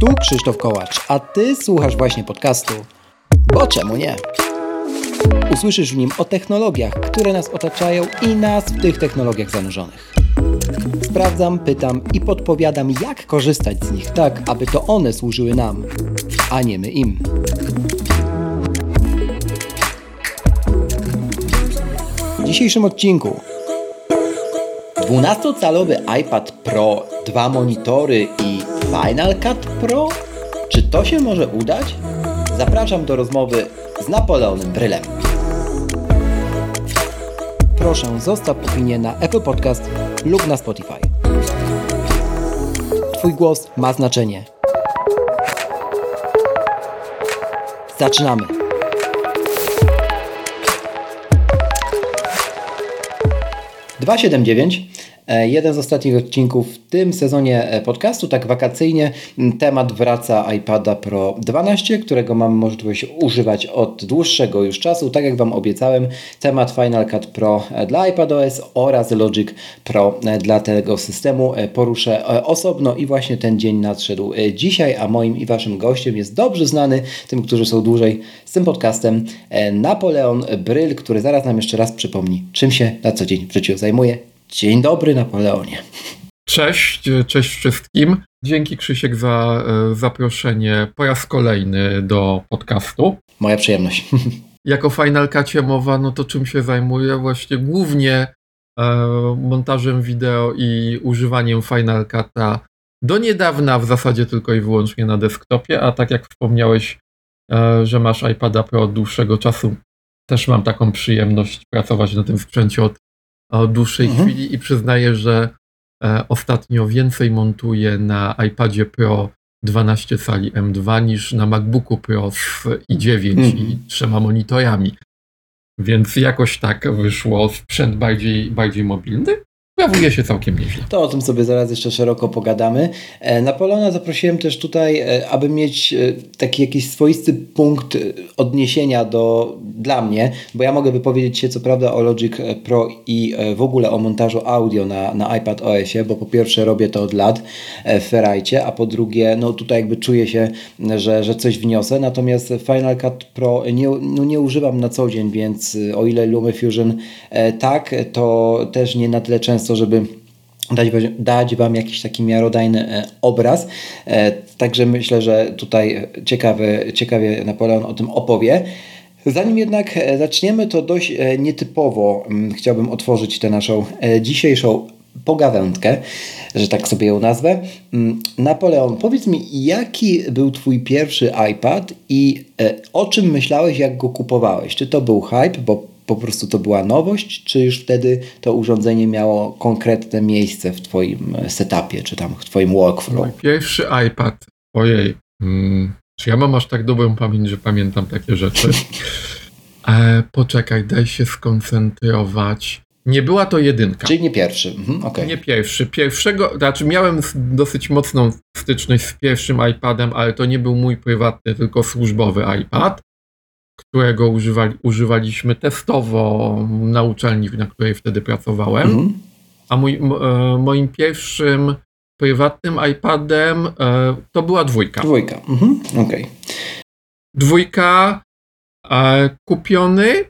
Tu Krzysztof Kołacz, a ty słuchasz właśnie podcastu. Bo czemu nie? Usłyszysz w nim o technologiach, które nas otaczają i nas w tych technologiach zanurzonych. Sprawdzam, pytam i podpowiadam, jak korzystać z nich tak, aby to one służyły nam, a nie my im. W dzisiejszym odcinku 12-calowy iPad Pro, dwa monitory i Final Cut Pro? Czy to się może udać? Zapraszam do rozmowy z Napoleonem Brylem. Proszę zostaw opinię na Apple Podcast lub na Spotify. Twój głos ma znaczenie. Zaczynamy. Dwa siedem dziewięć jeden z ostatnich odcinków w tym sezonie e, podcastu, tak wakacyjnie, temat wraca iPada Pro 12, którego mam możliwość używać od dłuższego już czasu. Tak jak Wam obiecałem, temat Final Cut Pro e, dla iPadOS oraz Logic Pro dla tego systemu poruszę osobno i właśnie ten dzień nadszedł dzisiaj, a moim i Waszym gościem jest dobrze znany tym, którzy są dłużej z tym podcastem, Napoleon Bryl, który zaraz nam jeszcze raz przypomni, czym się na co dzień w życiu zajmuje. Dzień dobry, Napoleonie. Cześć, cześć wszystkim. Dzięki Krzysiek za e, zaproszenie po raz kolejny do podcastu. Moja przyjemność. Jako Final Cutie mowa, no to czym się zajmuję? Właśnie głównie e, montażem wideo i używaniem Final Cut'a do niedawna w zasadzie tylko i wyłącznie na desktopie, a tak jak wspomniałeś, e, że masz iPada Pro od dłuższego czasu, też mam taką przyjemność pracować na tym sprzęcie od od dłuższej mhm. chwili i przyznaję, że e, ostatnio więcej montuję na iPadzie Pro 12 cali M2 niż na MacBooku Pro z i9 mhm. i trzema monitorami. Więc jakoś tak wyszło sprzęt bardziej, bardziej mobilny sprawuje się całkiem nieźle. To o tym sobie zaraz jeszcze szeroko pogadamy. E, Napoleona zaprosiłem też tutaj, e, aby mieć e, taki jakiś swoisty punkt odniesienia do, dla mnie, bo ja mogę wypowiedzieć się co prawda o Logic Pro i w ogóle o montażu audio na, na iPad OS-ie, bo po pierwsze robię to od lat w Ferrite, a po drugie no tutaj jakby czuję się, że, że coś wniosę, natomiast Final Cut Pro nie, no nie używam na co dzień, więc o ile LumaFusion tak, to też nie na tyle często często, żeby dać, dać Wam jakiś taki miarodajny e, obraz. E, także myślę, że tutaj ciekawy, ciekawie Napoleon o tym opowie. Zanim jednak e, zaczniemy, to dość nietypowo mm, chciałbym otworzyć tę naszą dzisiejszą pogawędkę, że tak sobie ją nazwę. Mm, Napoleon, powiedz mi, jaki był Twój pierwszy iPad i o czym myślałeś, jak go kupowałeś? Czy to był hype, bo po prostu to była nowość, czy już wtedy to urządzenie miało konkretne miejsce w Twoim e, setupie, czy tam w Twoim workflow? Mój pierwszy iPad, ojej, hmm, czy ja mam aż tak dobrą pamięć, że pamiętam takie rzeczy? E, poczekaj, daj się skoncentrować. Nie była to jedynka. Czyli nie pierwszy. Mhm, okay. Nie pierwszy. Pierwszego, znaczy miałem dosyć mocną styczność z pierwszym iPadem, ale to nie był mój prywatny, tylko służbowy iPad którego używali, używaliśmy testowo na uczelni, na której wtedy pracowałem. Mhm. A mój, e, moim pierwszym prywatnym iPadem e, to była dwójka. Dwójka, mhm. okej. Okay. Dwójka e, kupiony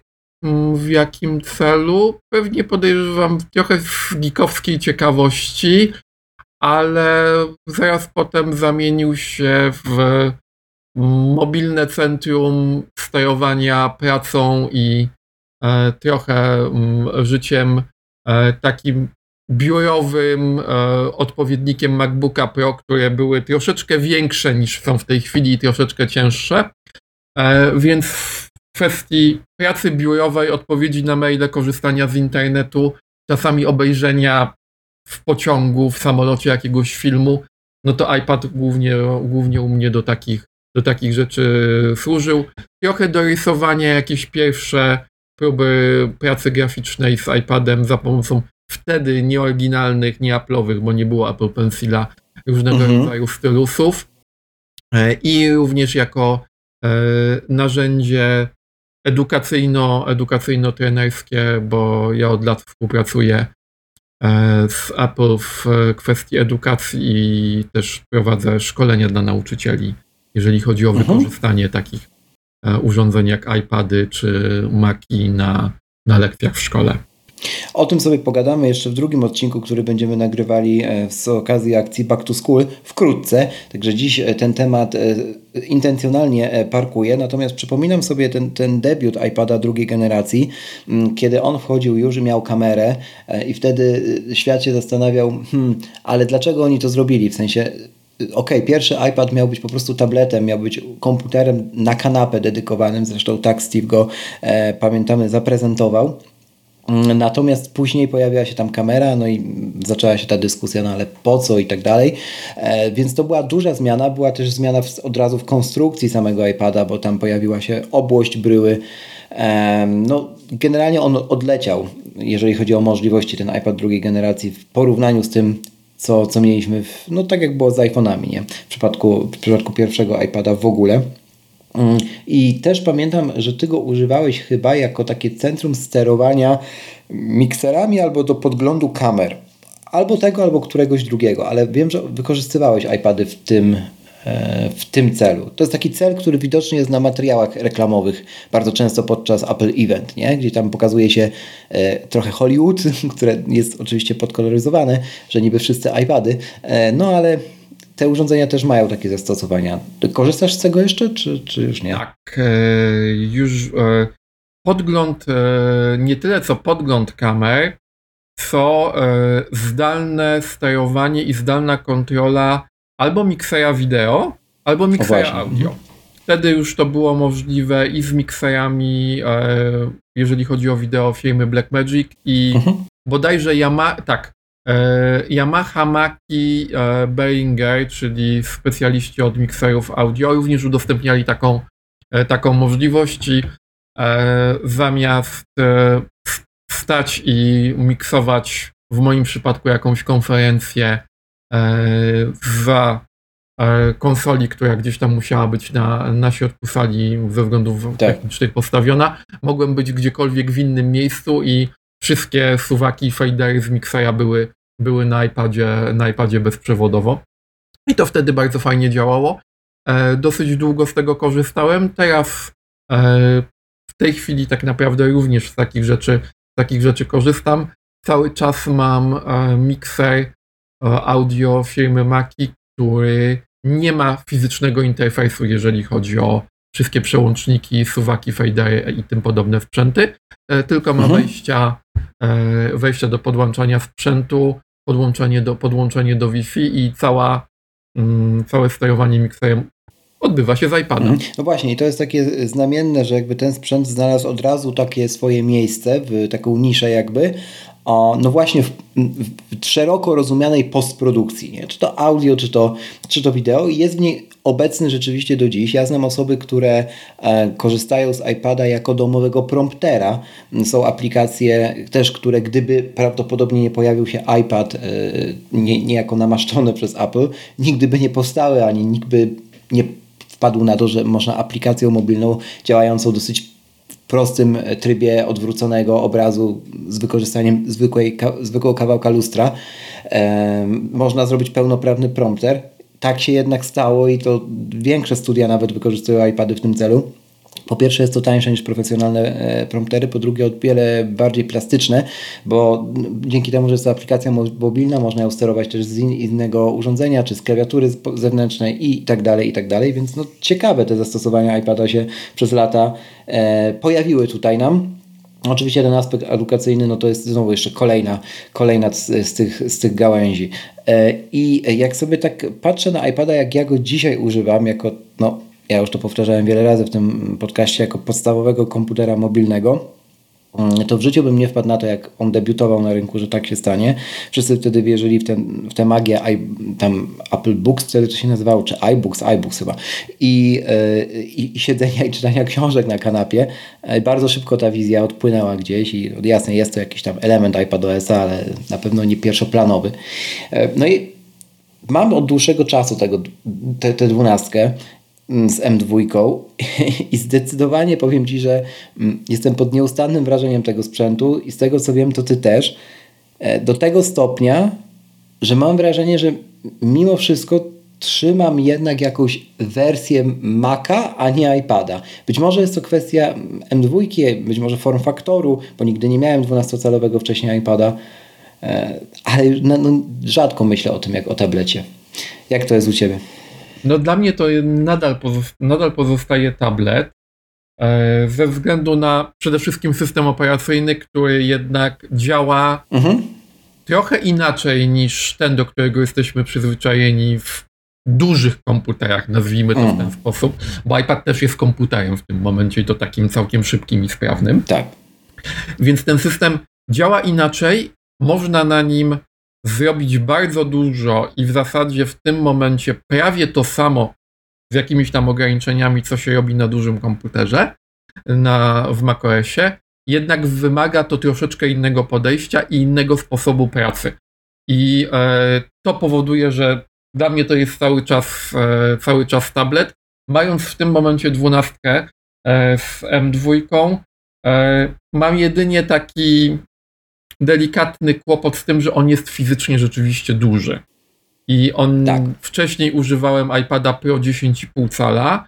w jakim celu? Pewnie podejrzewam trochę z geekowskiej ciekawości, ale zaraz potem zamienił się w mobilne centrum sterowania pracą i e, trochę mm, życiem e, takim biurowym e, odpowiednikiem MacBooka Pro, które były troszeczkę większe niż są w tej chwili i troszeczkę cięższe. Więc w kwestii pracy biurowej, odpowiedzi na maile, korzystania z internetu, czasami obejrzenia w pociągu, w samolocie jakiegoś filmu, no to iPad głównie, głównie u mnie do takich do takich rzeczy służył. Trochę do rysowania jakieś pierwsze próby pracy graficznej z iPadem za pomocą wtedy nieoryginalnych, nie Apple'owych, bo nie było Apple Pencila, różnego mhm. rodzaju stylusów. E, I również jako e, narzędzie edukacyjno, edukacyjno-trenerskie, bo ja od lat współpracuję z Apple w kwestii edukacji i też prowadzę szkolenia dla nauczycieli, jeżeli chodzi o mhm. wykorzystanie takich urządzeń jak iPady czy Maci na, na lekcjach w szkole. O tym sobie pogadamy jeszcze w drugim odcinku, który będziemy nagrywali e, z okazji akcji Back to School wkrótce. Także dziś e, ten temat e, intencjonalnie parkuję. Natomiast przypominam sobie ten, ten debiut iPada drugiej generacji, kiedy on wchodził już i miał kamerę i wtedy świat się zastanawiał, hmm, ale dlaczego oni to zrobili? W sensie ok, pierwszy iPad miał być po prostu tabletem, miał być komputerem na kanapę dedykowanym, zresztą tak Steve go, e, pamiętamy, zaprezentował. Mm, natomiast później pojawiła się tam kamera, no i zaczęła się ta dyskusja, no ale po co i tak dalej. E, więc to była duża zmiana. Była też zmiana w, od razu w konstrukcji samego iPada, bo tam pojawiła się obłość bryły. E, no, generalnie on odleciał, jeżeli chodzi o możliwości, ten iPad drugiej generacji w porównaniu z tym, co, co mieliśmy, w, no tak jak było z iPhone'ami, nie? W przypadku, w przypadku pierwszego iPada w ogóle. Mm, I też pamiętam, że ty go używałeś chyba jako takie centrum sterowania mikserami albo do podglądu kamer. Albo tego, albo któregoś drugiego, ale wiem, że wykorzystywałeś iPady w tym, w tym celu. To jest taki cel, który widoczny jest na materiałach reklamowych bardzo często podczas Apple Event, nie? gdzie tam pokazuje się e, trochę Hollywood, które jest oczywiście podkoloryzowane, że niby wszyscy iPady, e, no ale te urządzenia też mają takie zastosowania. Korzystasz z tego jeszcze, czy, czy już nie? Tak, e, już e, podgląd, e, nie tyle co podgląd kamer, co zdalne sterowanie i zdalna kontrola albo miksera wideo, albo miksera audio. Wtedy już to było możliwe i z mikserami, jeżeli chodzi o wideo firmy Blackmagic i mhm. bodajże Yamaha, tak, E, Yamaha Maki e, Behringer, czyli specjaliści od mikserów audio, również udostępniali taką, e, taką możliwość i zamiast wstać i miksować w moim przypadku jakąś konferencję za konsoli, która gdzieś tam musiała być na, na środku sali ze względów tak. technicznych postawiona, mogłem być gdziekolwiek w innym miejscu i wszystkie suwaki i fadery z miksera były były na iPadzie, na iPadzie bezprzewodowo. I to wtedy bardzo fajnie działało. E, dosyć długo z tego korzystałem. Teraz e, w tej chwili tak naprawdę również z takich rzeczy, z takich rzeczy korzystam. Cały czas mam e, mikser audio firmy Maki, który nie ma fizycznego interfejsu, jeżeli chodzi o wszystkie przełączniki, suwaki, fadery i tym podobne sprzęty, tylko ma mhm. wejścia, wejścia do podłączania sprzętu, podłączenie do, podłączenie do Wi-Fi i cała, mm, całe sterowanie mikserem odbywa się z iPada. Mhm. No właśnie, i to jest takie znamienne, że jakby ten sprzęt znalazł od razu takie swoje miejsce, w taką niszę jakby, no właśnie w, w, szeroko rozumianej postprodukcji, nie? czy to audio, czy to, czy to wideo, jest w niej obecny rzeczywiście do dziś. Ja znam osoby, które e, korzystają z iPada jako domowego promptera. Są aplikacje też, które gdyby prawdopodobnie nie pojawił się iPad e, nie, niejako namaszczony przez Apple, nigdy by nie powstały, ani nikt by nie wpadł na to, że można aplikacją mobilną działającą dosyć prostym trybie odwróconego obrazu z wykorzystaniem zwykłej, zwykłego kawałka lustra. E, można zrobić pełnoprawny prompter. Tak się jednak stało i to większe studia nawet wykorzystują iPady w tym celu. Po pierwsze jest to tańsze niż profesjonalne e, promptery, po drugie o wiele bardziej plastyczne, bo dzięki temu, że jest to aplikacja mobilna, można ją sterować też z innego urządzenia, czy z klawiatury zewnętrznej i tak dalej, i tak dalej, więc no ciekawe te zastosowania iPada się przez lata pojawiły tutaj nam. Oczywiście ten aspekt edukacyjny, no to jest znowu jeszcze kolejna, kolejna z, z, tych, z tych gałęzi. E, I jak sobie tak patrzę na iPada, jak ja go dzisiaj używam, jako, no ja już to powtarzałem wiele razy w tym podcaście, jako podstawowego komputera mobilnego, to w życiu bym nie wpadł na to, jak on debiutował na rynku, że tak się stanie. Wszyscy wtedy wierzyli w, ten, w tę magię i, tam Apple Books, wtedy to się nazywało, czy iBooks, iBooks chyba. I, yy, i siedzenia i czytania książek na kanapie. Yy, bardzo szybko ta wizja odpłynęła gdzieś i jasne, jest to jakiś tam element iPadOS, ale na pewno nie pierwszoplanowy. Yy, no i mam od dłuższego czasu tego, tę dwunastkę Mm, z M2 i zdecydowanie powiem Ci, że mm, jestem pod nieustannym wrażeniem tego sprzętu i z tego co wiem, to Ty też. E, do tego stopnia, że mam wrażenie, że mimo wszystko trzymam jednak jakąś wersję Maca, a nie iPada. Być może jest to kwestia M2, być może form faktoru, bo nigdy nie miałem 12-calowego wcześniej iPada, e, ale no, no, rzadko myślę o tym jak o tablecie. Jak to jest u Ciebie? No dla mnie to nadal, nadal pozostaje tablet, e, ze względu na przede wszystkim system operacyjny, który jednak działa mhm. trochę inaczej niż ten, do którego jesteśmy przyzwyczajeni w dużych komputerach, nazwijmy to w ten sposób, bo iPad też jest komputerem w tym momencie i to takim całkiem szybkim i sprawnym. Tak. Więc ten system działa inaczej, można na nim zrobić bardzo dużo i w zasadzie w tym momencie prawie to samo z jakimiś tam ograniczeniami, co się robi na dużym komputerze na, w macOSie, jednak wymaga to troszeczkę innego podejścia i innego sposobu pracy. I e, to powoduje, że dla mnie to jest cały czas, e, cały czas tablet. Mając w tym momencie dwunastkę e, z M2, e, mam jedynie taki delikatny kłopot z tym, że on jest fizycznie rzeczywiście duży. I on tak. wcześniej używałem iPada Pro 10,5 cala,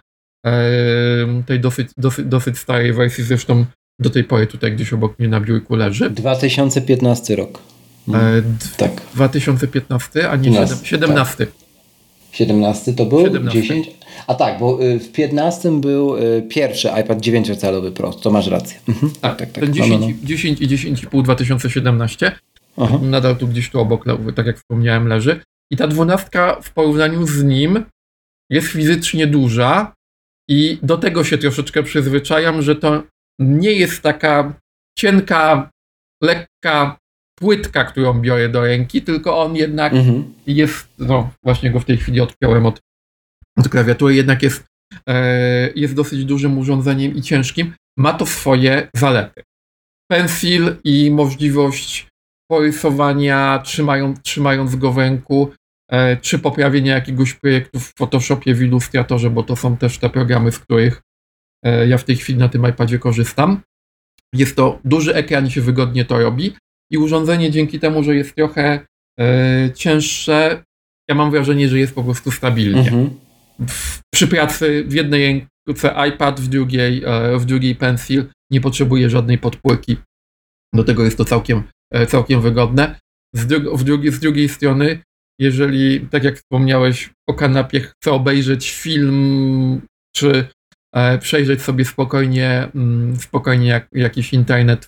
tej dosyć, dosyć, dosyć starej wersji, zresztą do tej pory tutaj gdzieś obok mnie na biurku leży. 2015 rok. E, tak. 2015, a nie 17. 17. Tak. 17 to był? 17. 10? A tak, bo y, w 15 był y, pierwszy iPad 9-calowy Pro, to masz rację. Mhm. Tak, tak, tak. Ten 10, no, no, no. 10 i 10,5 2017 Aha. nadal tu gdzieś tu obok, tak jak wspomniałem, leży. I ta dwunastka w porównaniu z nim jest fizycznie duża i do tego się troszeczkę przyzwyczajam, że to nie jest taka cienka, lekka płytka, którą biorę do ręki, tylko on jednak mhm. jest, no właśnie go w tej chwili odpiąłem od, od klawiatury, jednak jest, e, jest dosyć dużym urządzeniem i ciężkim. Ma to swoje zalety. Pencil i możliwość porysowania trzymając, trzymając go w ręku, e, czy poprawienia jakiegoś projektu w Photoshopie, w Illustratorze, bo to są też te programy, z których e, ja w tej chwili na tym iPadzie korzystam. Jest to duży ekran i się wygodnie to robi i urządzenie dzięki temu, że jest trochę e, cięższe, ja mam wrażenie, że jest po prostu stabilnie. Mhm. W, przy pracy w jednej ręce iPad, w drugiej, e, w drugiej pencil, nie potrzebuje żadnej podpórki. Do tego jest to całkiem, e, całkiem wygodne. Z, dru w drugi, z drugiej strony, jeżeli, tak jak wspomniałeś, o kanapie chcę obejrzeć film, czy e, przejrzeć sobie spokojnie, mm, spokojnie jak, jakiś internet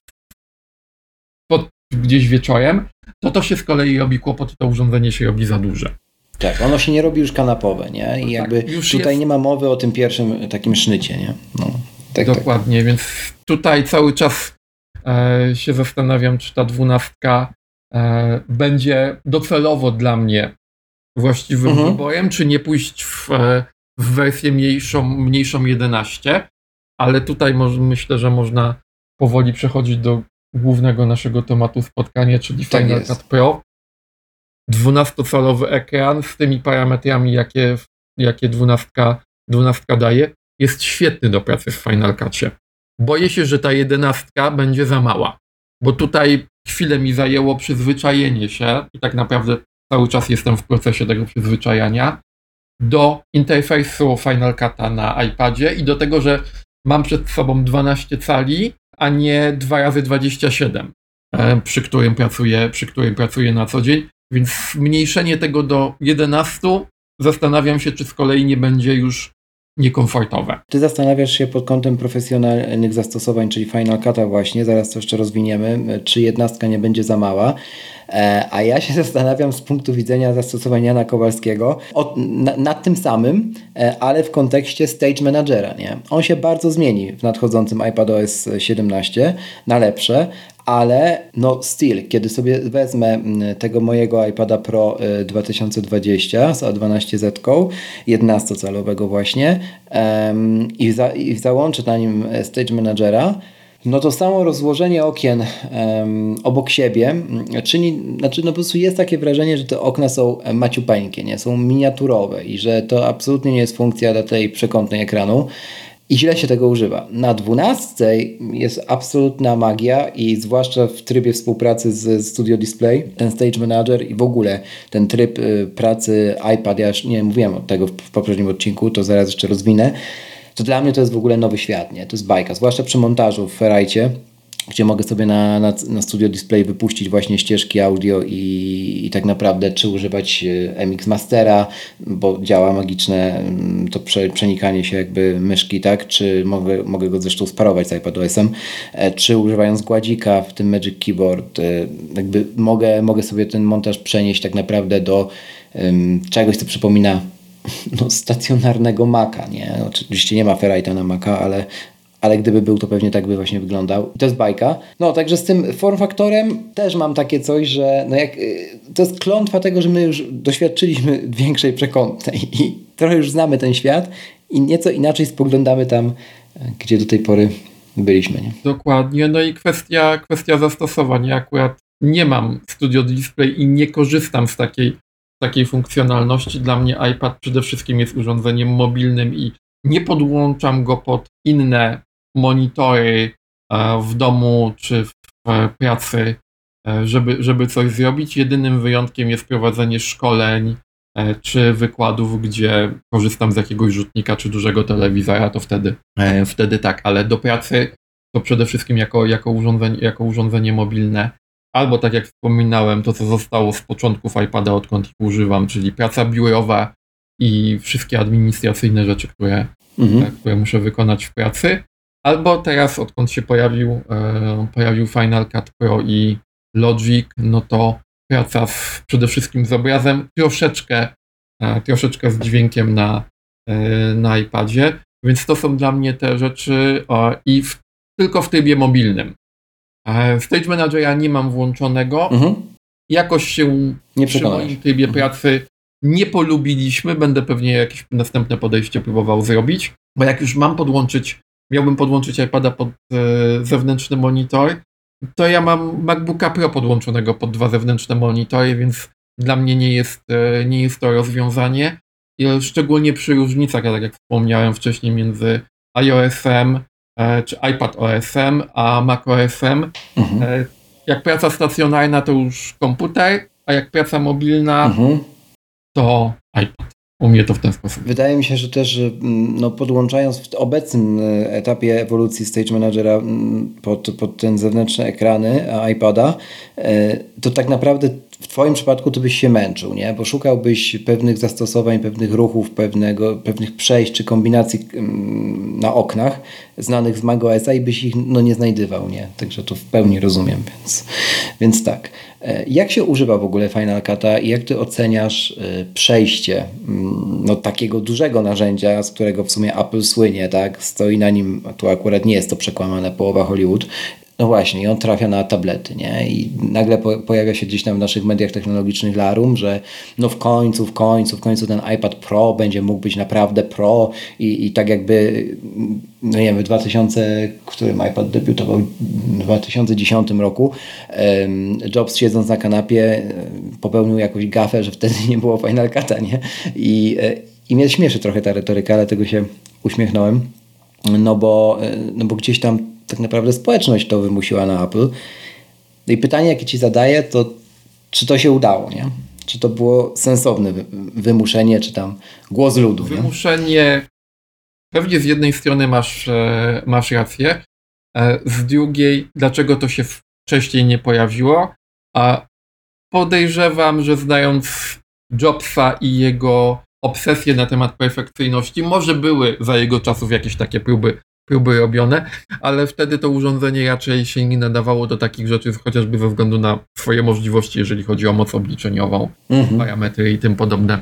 pod gdzieś wieczorem, to to się z kolei robi kłopot, to urządzenie się robi za duże. Tak, ono się nie robi już kanapowe, nie? I no jakby tak, tutaj jest... nie ma mowy o tym pierwszym takim sznycie, nie? No, tak, tak. Dokładnie, tak. więc tutaj cały czas e, się zastanawiam, czy ta dwunastka e, będzie docelowo dla mnie właściwym mhm. wyborem, czy nie pójść w, e, w wersję mniejszą, mniejszą 11, ale tutaj może, myślę, że można powoli przechodzić do głównego naszego tematu spotkania, czyli tak Final Cut Pro. 12-calowy ekran z tymi parametrami, jakie, jakie 12, 12 daje, jest świetny do pracy w Final Cutie. Boję się, że ta 11 będzie za mała, bo tutaj chwilę mi zajęło przyzwyczajenie się i tak naprawdę cały czas jestem w procesie tego przyzwyczajania do interfejsu Final Cut'a na iPadzie i do tego, że mam przed sobą 12 cali a nie 2 razy 27 e, przy którym pracuję, przy którym pracuję na co dzień. Więc zmniejszenie tego do 11 zastanawiam się, czy z kolei nie będzie już niekomfortowe. Ty zastanawiasz się pod kątem profesjonalnych zastosowań, czyli Final Cut'a właśnie, zaraz to jeszcze rozwiniemy, czy jednostka nie będzie za mała. E, a ja się zastanawiam z punktu widzenia zastosowania Jana Kowalskiego na, nad tym samym, e, ale w kontekście Stage Managera. Nie? On się bardzo zmieni w nadchodzącym iPadOS 17 na lepsze, ale no still, kiedy sobie wezmę tego mojego iPada Pro 2020 e, z A12Z, 11-calowego właśnie um, i, za, i załączę na nim Stage Managera, no to samo rozłożenie okien um, obok siebie czyni, znaczy no po prostu jest takie wrażenie, że te okna są maciupeńkie, nie? są miniaturowe i że to absolutnie nie jest funkcja dla tej przekątnej ekranu. I źle się tego używa. Na 12 jest absolutna magia i zwłaszcza w trybie współpracy z Studio Display, ten Stage Manager i w ogóle ten tryb y, pracy iPad, ja już nie mówiłem od tego w poprzednim odcinku, to zaraz jeszcze rozwinę, to dla mnie to jest w ogóle nowy świat, nie? To jest bajka, zwłaszcza przy montażu w Ferrite gdzie mogę sobie na, na, na Studio Display wypuścić właśnie ścieżki audio i, i tak naprawdę czy używać e, MX Mastera, bo działa magiczne mm, to prze, przenikanie się jakby myszki, tak? Czy mogę, mogę go zresztą sparować z iPadOS-em, e, czy używając gładzika w tym Magic Keyboard, e, jakby mogę, mogę sobie ten montaż przenieść tak naprawdę do um, czegoś, co przypomina no, stacjonarnego Maca, nie? Oczywiście nie ma Ferrite'a na Maca, ale ale gdyby był, to pewnie tak by właśnie wyglądał. I to jest bajka. No, także z tym form faktorem też mam takie coś, że no jak, y, to jest klątwa tego, że my już doświadczyliśmy większej przekątnej i trochę już znamy ten świat i nieco inaczej spoglądamy tam, gdzie do tej pory byliśmy. Nie? Dokładnie. No i kwestia, kwestia zastosowań. Ja akurat nie mam Studio Display i nie korzystam z takiej, takiej funkcjonalności. Dla mnie iPad przede wszystkim jest urządzeniem mobilnym i nie podłączam go pod inne monitory e, w domu czy w pracy, e, żeby, żeby coś zrobić. Jedynym wyjątkiem jest prowadzenie szkoleń e, czy wykładów, gdzie korzystam z jakiegoś rzutnika czy dużego telewizora, to wtedy, wtedy tak, ale do pracy to przede wszystkim jako, jako, urządzenie, jako urządzenie mobilne. Albo tak jak wspominałem, to co zostało z początków iPada, odkąd ich używam, czyli praca biurowa i wszystkie administracyjne rzeczy, które, mhm. które muszę wykonać w pracy. Albo teraz, odkąd się pojawił, e, pojawił Final Cut Pro i Logic, no to praca w, przede wszystkim z obrazem, troszeczkę, e, troszeczkę z dźwiękiem na, e, na iPadzie. Więc to są dla mnie te rzeczy i w, tylko w trybie mobilnym. E, Stage Managera nie mam włączonego. Mhm. Jakoś się nie przy moim trybie mhm. pracy nie polubiliśmy. Będę pewnie jakieś następne podejście próbował zrobić, bo jak już mam podłączyć miałbym podłączyć iPada pod e, zewnętrzny monitor, to ja mam MacBooka Pro podłączonego pod dwa zewnętrzne monitory, więc dla mnie nie jest, e, nie jest to rozwiązanie. Szczególnie przy różnicach, tak jak wspomniałem wcześniej, między iOS-em e, czy iPad OS-em a Mac OS-em. Mhm. Jak praca stacjonarna to już komputer, a jak praca mobilna mhm. to iPad u mnie to w ten sposób. Wydaje mi się, że też mm, no, podłączając w obecnym e, etapie ewolucji Stage Managera mm, pod, pod ten zewnętrzne ekrany iPada, e, to tak naprawdę w Twoim przypadku to byś się męczył, nie? bo szukałbyś pewnych zastosowań, pewnych ruchów, pewnego, pewnych przejść czy kombinacji mm, na oknach znanych z macOSa i byś ich no, nie znajdywał. Nie? Także to w pełni rozumiem, więc, więc tak. E, jak się używa w ogóle Final Cut'a i jak ty oceniasz e, przejście mm, no, takiego dużego narzędzia, z którego w sumie Apple słynie, tak? Stoi na nim, tu akurat nie jest to przekłamane połowa Hollywood, no właśnie, i on trafia na tablety, nie? I nagle po, pojawia się gdzieś tam w naszych mediach technologicznych larum, że no w końcu, w końcu, w końcu ten iPad Pro będzie mógł być naprawdę Pro i, i tak jakby, no nie wiem, w 2000, w którym iPad debiutował, w 2010 roku, Jobs siedząc na kanapie popełnił jakąś gafę, że wtedy nie było Final Cut'a, nie? I, e, i mnie śmieszy trochę ta retoryka, ale tego się uśmiechnąłem. No bo, e, no bo gdzieś tam tak naprawdę społeczność to wymusiła na Apple. No I pytanie, jakie ci zadaję, to czy to się udało, nie? Czy to było sensowne wymuszenie, czy tam głos ludu? Wymuszenie. Nie? Pewnie z jednej strony masz, e, masz rację, e, z drugiej, dlaczego to się wcześniej nie pojawiło? A podejrzewam, że znając Jobsa i jego obsesję na temat perfekcyjności, może były za jego czasów jakieś takie próby próby robione, ale wtedy to urządzenie raczej się nie nadawało do takich rzeczy, chociażby ze względu na swoje możliwości, jeżeli chodzi o moc obliczeniową, mhm. parametry i tym podobne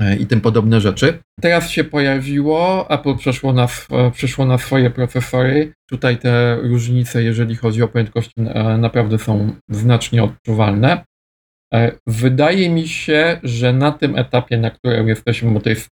e, i tym podobne rzeczy. Teraz się pojawiło, Apple przeszło na, e, przeszło na swoje procesory. Tutaj te różnice, jeżeli chodzi o prędkości, e, naprawdę są znacznie odczuwalne. Wydaje mi się, że na tym etapie, na którym jesteśmy, bo to jest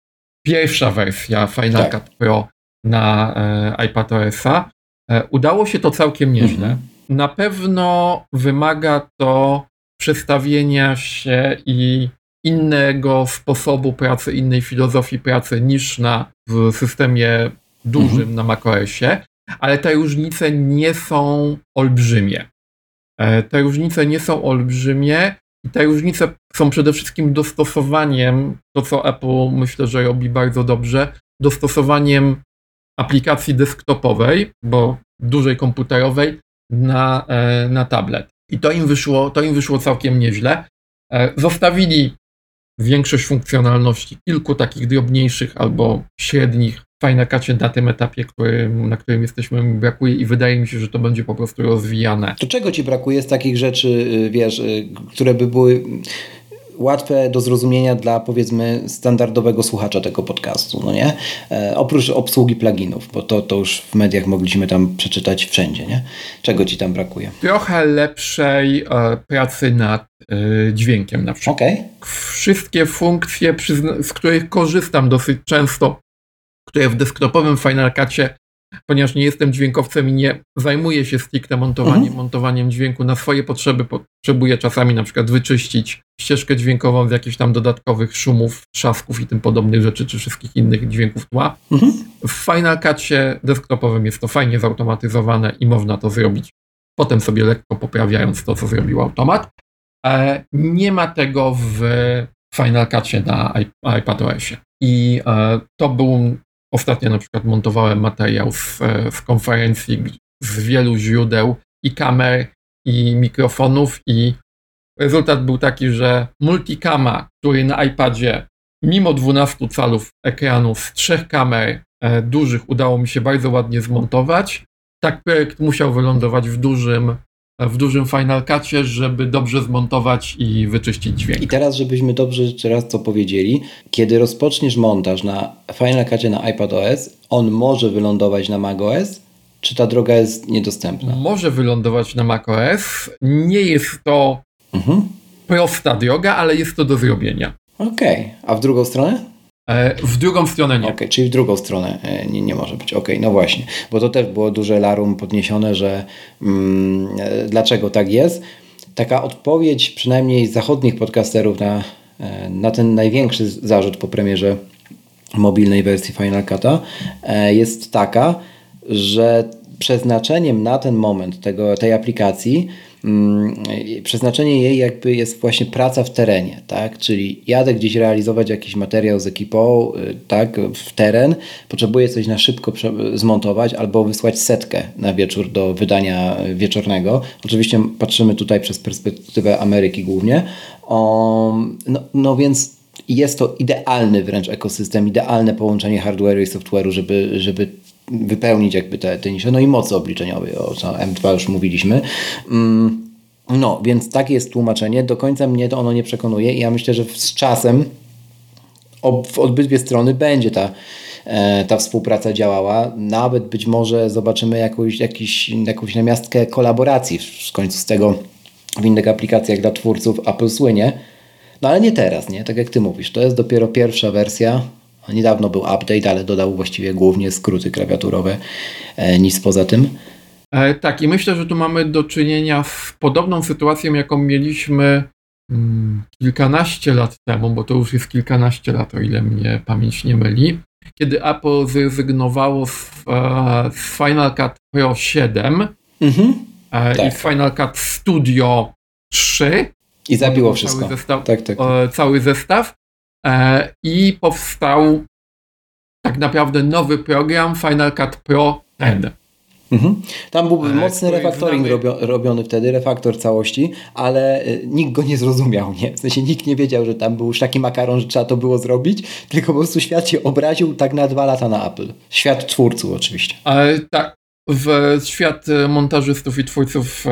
pierwsza wersja Final tak. Cut Pro na e, iPadOS-a. E, udało się to całkiem nieźle. Mhm. Na pewno wymaga to przestawienia się i innego sposobu pracy, innej filozofii pracy niż na w systemie dużym mhm. na macOSie, ale te różnice nie są olbrzymie. E, te różnice nie są olbrzymie i te różnice są przede wszystkim dostosowaniem, to co Apple myślę, że robi bardzo dobrze, dostosowaniem aplikacji desktopowej, bo dużej komputerowej, na, e, na tablet. I to im wyszło, to im wyszło całkiem nieźle. E, zostawili większość funkcjonalności kilku takich drobniejszych albo średnich fajne kacie na tym etapie, którym, na którym jesteśmy, mi brakuje i wydaje mi się, że to będzie po prostu rozwijane. To czego ci brakuje z takich rzeczy, y, wiesz, y, które by były łatwe do zrozumienia dla powiedzmy standardowego słuchacza tego podcastu, no nie? E, oprócz obsługi pluginów, bo to, to już w mediach mogliśmy tam przeczytać wszędzie, nie? Czego ci tam brakuje? Trochę lepszej e, pracy nad e, dźwiękiem na przykład. Okay. Wszystkie funkcje, z których korzystam dosyć często, które w desktopowym Final Cutie ponieważ nie jestem dźwiękowcem i nie zajmuję się stricte montowaniem, mhm. montowaniem dźwięku na swoje potrzeby, potrzebuję czasami na przykład wyczyścić ścieżkę dźwiękową z jakichś tam dodatkowych szumów, trzasków i tym podobnych rzeczy, czy wszystkich innych dźwięków tła. Mhm. W Final Cutie desktopowym jest to fajnie zautomatyzowane i można to zrobić potem sobie lekko poprawiając to, co zrobił automat. E, nie ma tego w Final Cutie na iPadOSie. I e, to był Ostatnio na przykład montowałem materiał z, z konferencji z wielu źródeł i kamer, i mikrofonów, i rezultat był taki, że multicama, który na iPadzie mimo 12 calów ekranu z trzech kamer e, dużych udało mi się bardzo ładnie zmontować. Tak projekt musiał wylądować w dużym w dużym Final Cutie, żeby dobrze zmontować i wyczyścić dźwięk. I teraz, żebyśmy dobrze jeszcze raz to powiedzieli, kiedy rozpoczniesz montaż na Final Cutie na iPadOS, on może wylądować na macOS, czy ta droga jest niedostępna? Może wylądować na macOS. Nie jest to mhm. prosta droga, ale jest to do zrobienia. Okej, okay. a w drugą stronę? E, w drugą stronę nie. Okay, czyli w drugą stronę e, nie, nie może być. Okej, okay, no właśnie, bo to też było duże larum podniesione, że mm, e, dlaczego tak jest. Taka odpowiedź przynajmniej zachodnich podcasterów na, na ten największy zarzut po premierze mobilnej wersji Final Cut'a jest taka, że przeznaczeniem na ten moment tego, tej aplikacji przeznaczenie jej jakby jest właśnie praca w terenie, tak? Czyli jadę gdzieś realizować jakiś materiał z ekipą, y, tak, w teren, potrzebuję coś na szybko zmontować albo wysłać setkę na wieczór do wydania wieczornego. Oczywiście patrzymy tutaj przez perspektywę Ameryki głównie. O, no, no więc jest to idealny wręcz ekosystem, idealne połączenie hardware'u i software'u, żeby, żeby wypełnić jakby te, te nisze, no i mocy obliczeniowej, o co M2 już mówiliśmy. Mm, no, więc takie jest tłumaczenie. Do końca mnie to ono nie przekonuje i ja myślę, że z czasem w obydwie strony będzie ta, e, ta współpraca działała. Nawet być może zobaczymy jakąś, jakiś, jakąś namiastkę kolaboracji w końcu z tego w innych aplikacjach dla twórców Apple słynie. No ale nie teraz, nie? Tak jak ty mówisz, to jest dopiero pierwsza wersja Niedawno był update, ale dodał właściwie głównie skróty klawiaturowe, e, nic poza tym. E, tak, i myślę, że tu mamy do czynienia z podobną sytuacją, jaką mieliśmy hmm, kilkanaście lat temu, bo to już jest kilkanaście lat, o ile mnie pamięć nie myli, kiedy Apple zrezygnowało z, e, z Final Cut Pro 7 mhm, e, tak. i Final Cut Studio 3. I zabiło wszystko. Cały zestaw, tak, tak, tak. cały zestaw i powstał tak naprawdę nowy program Final Cut Pro 10. Mhm. Tam był e, mocny refaktoring robiony wtedy, refaktor całości, ale e, nikt go nie zrozumiał. Nie? W sensie nikt nie wiedział, że tam był już taki makaron, że trzeba to było zrobić, tylko po prostu świat się obraził tak na dwa lata na Apple. Świat twórców oczywiście. Ale tak, w świat montażystów i twórców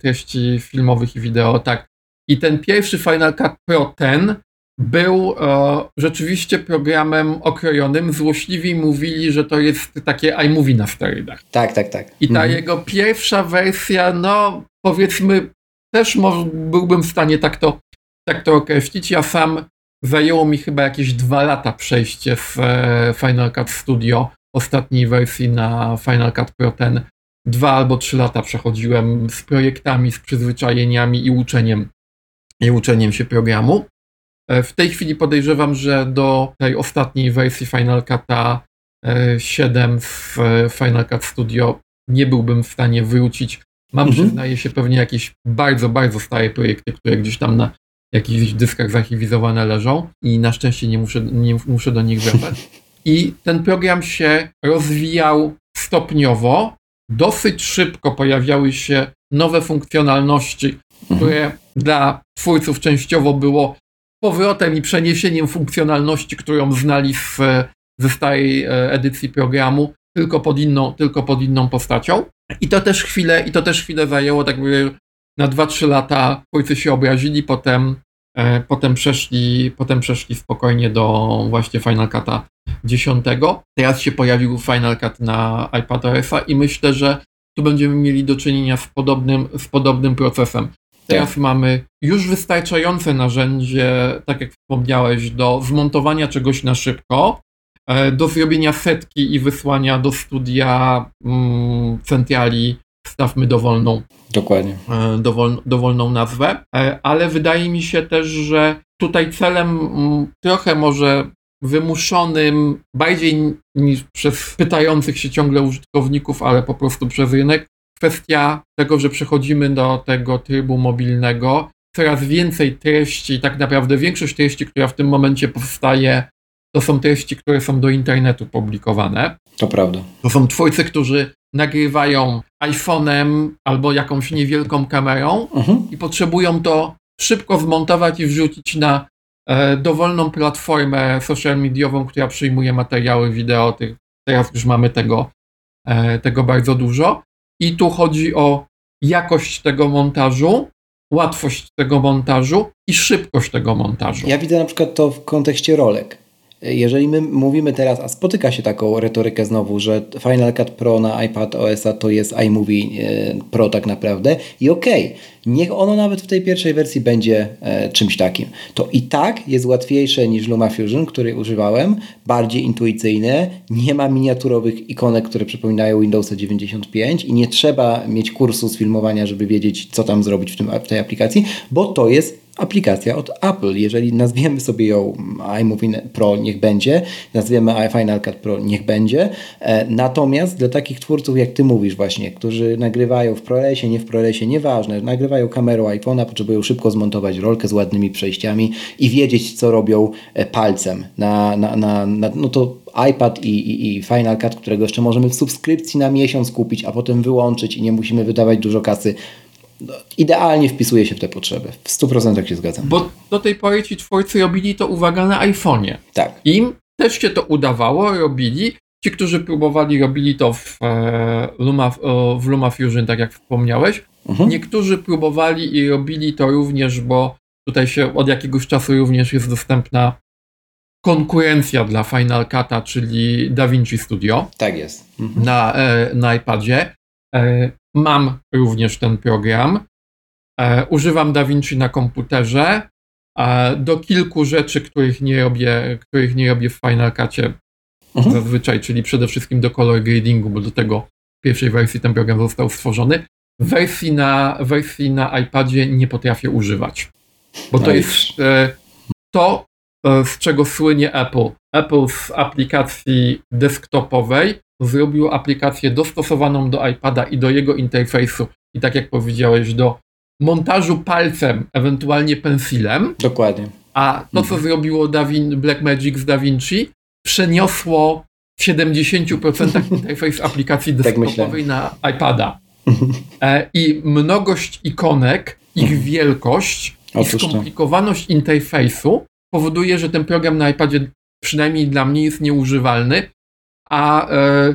treści filmowych i wideo, tak. I ten pierwszy Final Cut Pro 10 był e, rzeczywiście programem okrojonym. Złośliwi mówili, że to jest takie iMovie na sterydach. Tak, tak, tak. I ta mhm. jego pierwsza wersja, no powiedzmy, też może, byłbym w stanie tak to, tak to określić. Ja sam zajęło mi chyba jakieś dwa lata przejście z e, Final Cut Studio ostatniej wersji na Final Cut Pro 10. Dwa albo trzy lata przechodziłem z projektami, z przyzwyczajeniami i uczeniem, i uczeniem się programu. E, w tej chwili podejrzewam, że do tej ostatniej wersji Final Cut'a 7 w Final Cut Studio nie byłbym w stanie wrócić. Mam, mhm. przyznaję się, pewnie jakieś bardzo, bardzo stare projekty, które gdzieś tam na jakichś dyskach zarchiwizowane leżą i na szczęście nie muszę, nie muszę do nich wracać. I ten program się rozwijał stopniowo. Dosyć szybko pojawiały się nowe funkcjonalności, które mhm. dla twórców częściowo było powrotem i przeniesieniem funkcjonalności, którą znali z, ze starej e, edycji programu, tylko pod inną, tylko pod inną postacią. I to też chwilę, i to też chwilę zajęło, tak by na 2-3 lata twórcy się obrazili, potem, e, potem, przeszli, potem przeszli spokojnie do właśnie Final Cut'a 10. Teraz się pojawił Final Cut na iPadOS-a i myślę, że tu będziemy mieli do czynienia z podobnym, z podobnym procesem. Teraz tak. mamy już wystarczające narzędzie, tak jak wspomniałeś, do zmontowania czegoś na szybko, e, do zrobienia setki i wysłania do studia mm, centrali, stawmy dowolną. Dokładnie. E, dowol, dowolną nazwę, e, ale wydaje mi się też, że tutaj celem mm, trochę może wymuszonym bardziej niż przez pytających się ciągle użytkowników, ale po prostu przez rynek, kwestia tego, że przechodzimy do tego trybu mobilnego. Coraz więcej treści, tak naprawdę większość treści, która w tym momencie powstaje, to są treści, które są do internetu publikowane. To prawda. To są twórcy, którzy nagrywają iPhone'em albo jakąś niewielką kamerą mhm. i potrzebują to szybko zmontować i wrzucić na e, dowolną platformę social mediową, która przyjmuje materiały wideo. Teraz już mamy tego, e, tego bardzo dużo. I tu chodzi o jakość tego montażu, łatwość tego montażu i szybkość tego montażu. Ja widzę na przykład to w kontekście rolek. Jeżeli my mówimy teraz, a spotyka się taką retorykę znowu, że Final Cut Pro na iPad OS to jest iMovie e, Pro tak naprawdę i okej, okay, niech ono nawet w tej pierwszej wersji będzie e, czymś takim. To i tak jest łatwiejsze niż LumaFusion, który używałem, bardziej intuicyjne, nie ma miniaturowych ikonek, które przypominają Windowsa 95 i nie trzeba mieć kursu z filmowania, żeby wiedzieć, co tam zrobić w, tym, w tej aplikacji, bo to jest aplikacja od Apple. Jeżeli nazwiemy sobie ją iMovie Pro, niech będzie, nazwiemy Final Cut Pro, niech będzie. E, natomiast dla takich twórców, jak Ty mówisz właśnie, którzy nagrywają w ProResie, nie w ProResie, nieważne, nagrywają kamerą iPhone'a, potrzebują szybko zmontować rolkę z ładnymi przejściami i wiedzieć, co robią e, palcem na, na, na, na no to iPad i, i, i, Final Cut, którego jeszcze możemy w subskrypcji na miesiąc kupić, a potem wyłączyć i nie musimy wydawać dużo kasy idealnie wpisuje się w te potrzeby. W 100% się zgadzam. Bo do tej pory ci twórcy robili to, uwaga, na iPhone'ie. Tak. Im też się to udawało, robili. Ci, którzy próbowali, robili to w, e, Luma, w LumaFusion, tak jak wspomniałeś. Mhm. Niektórzy próbowali i robili to również, bo tutaj się od jakiegoś czasu również jest dostępna konkurencja dla Final Cut'a, czyli DaVinci Studio. Tak jest. Mhm. Na, e, na iPadzie. E, mam również ten program. E, używam DaVinci na komputerze. Do kilku rzeczy, których nie robię, których nie robię w Final Cutie mhm. zazwyczaj, czyli przede wszystkim do color gradingu, bo do tego w pierwszej wersji ten program został stworzony. Wersji na, wersji na iPadzie nie potrafię używać, bo to jest e, to, z czego słynie Apple. Apple z aplikacji desktopowej zrobił aplikację dostosowaną do iPada i do jego interfejsu i tak jak powiedziałeś, do montażu palcem, ewentualnie pensilem. Dokładnie. A to, co mhm. zrobiło Davin, Blackmagic z DaVinci, przeniosło w 70% interfejs aplikacji desktopowej tak na iPada. E, I mnogość ikonek, ich mhm. wielkość Otóż i skomplikowaność to. interfejsu powoduje, że ten program na iPadzie przynajmniej dla mnie jest nieużywalny, a e,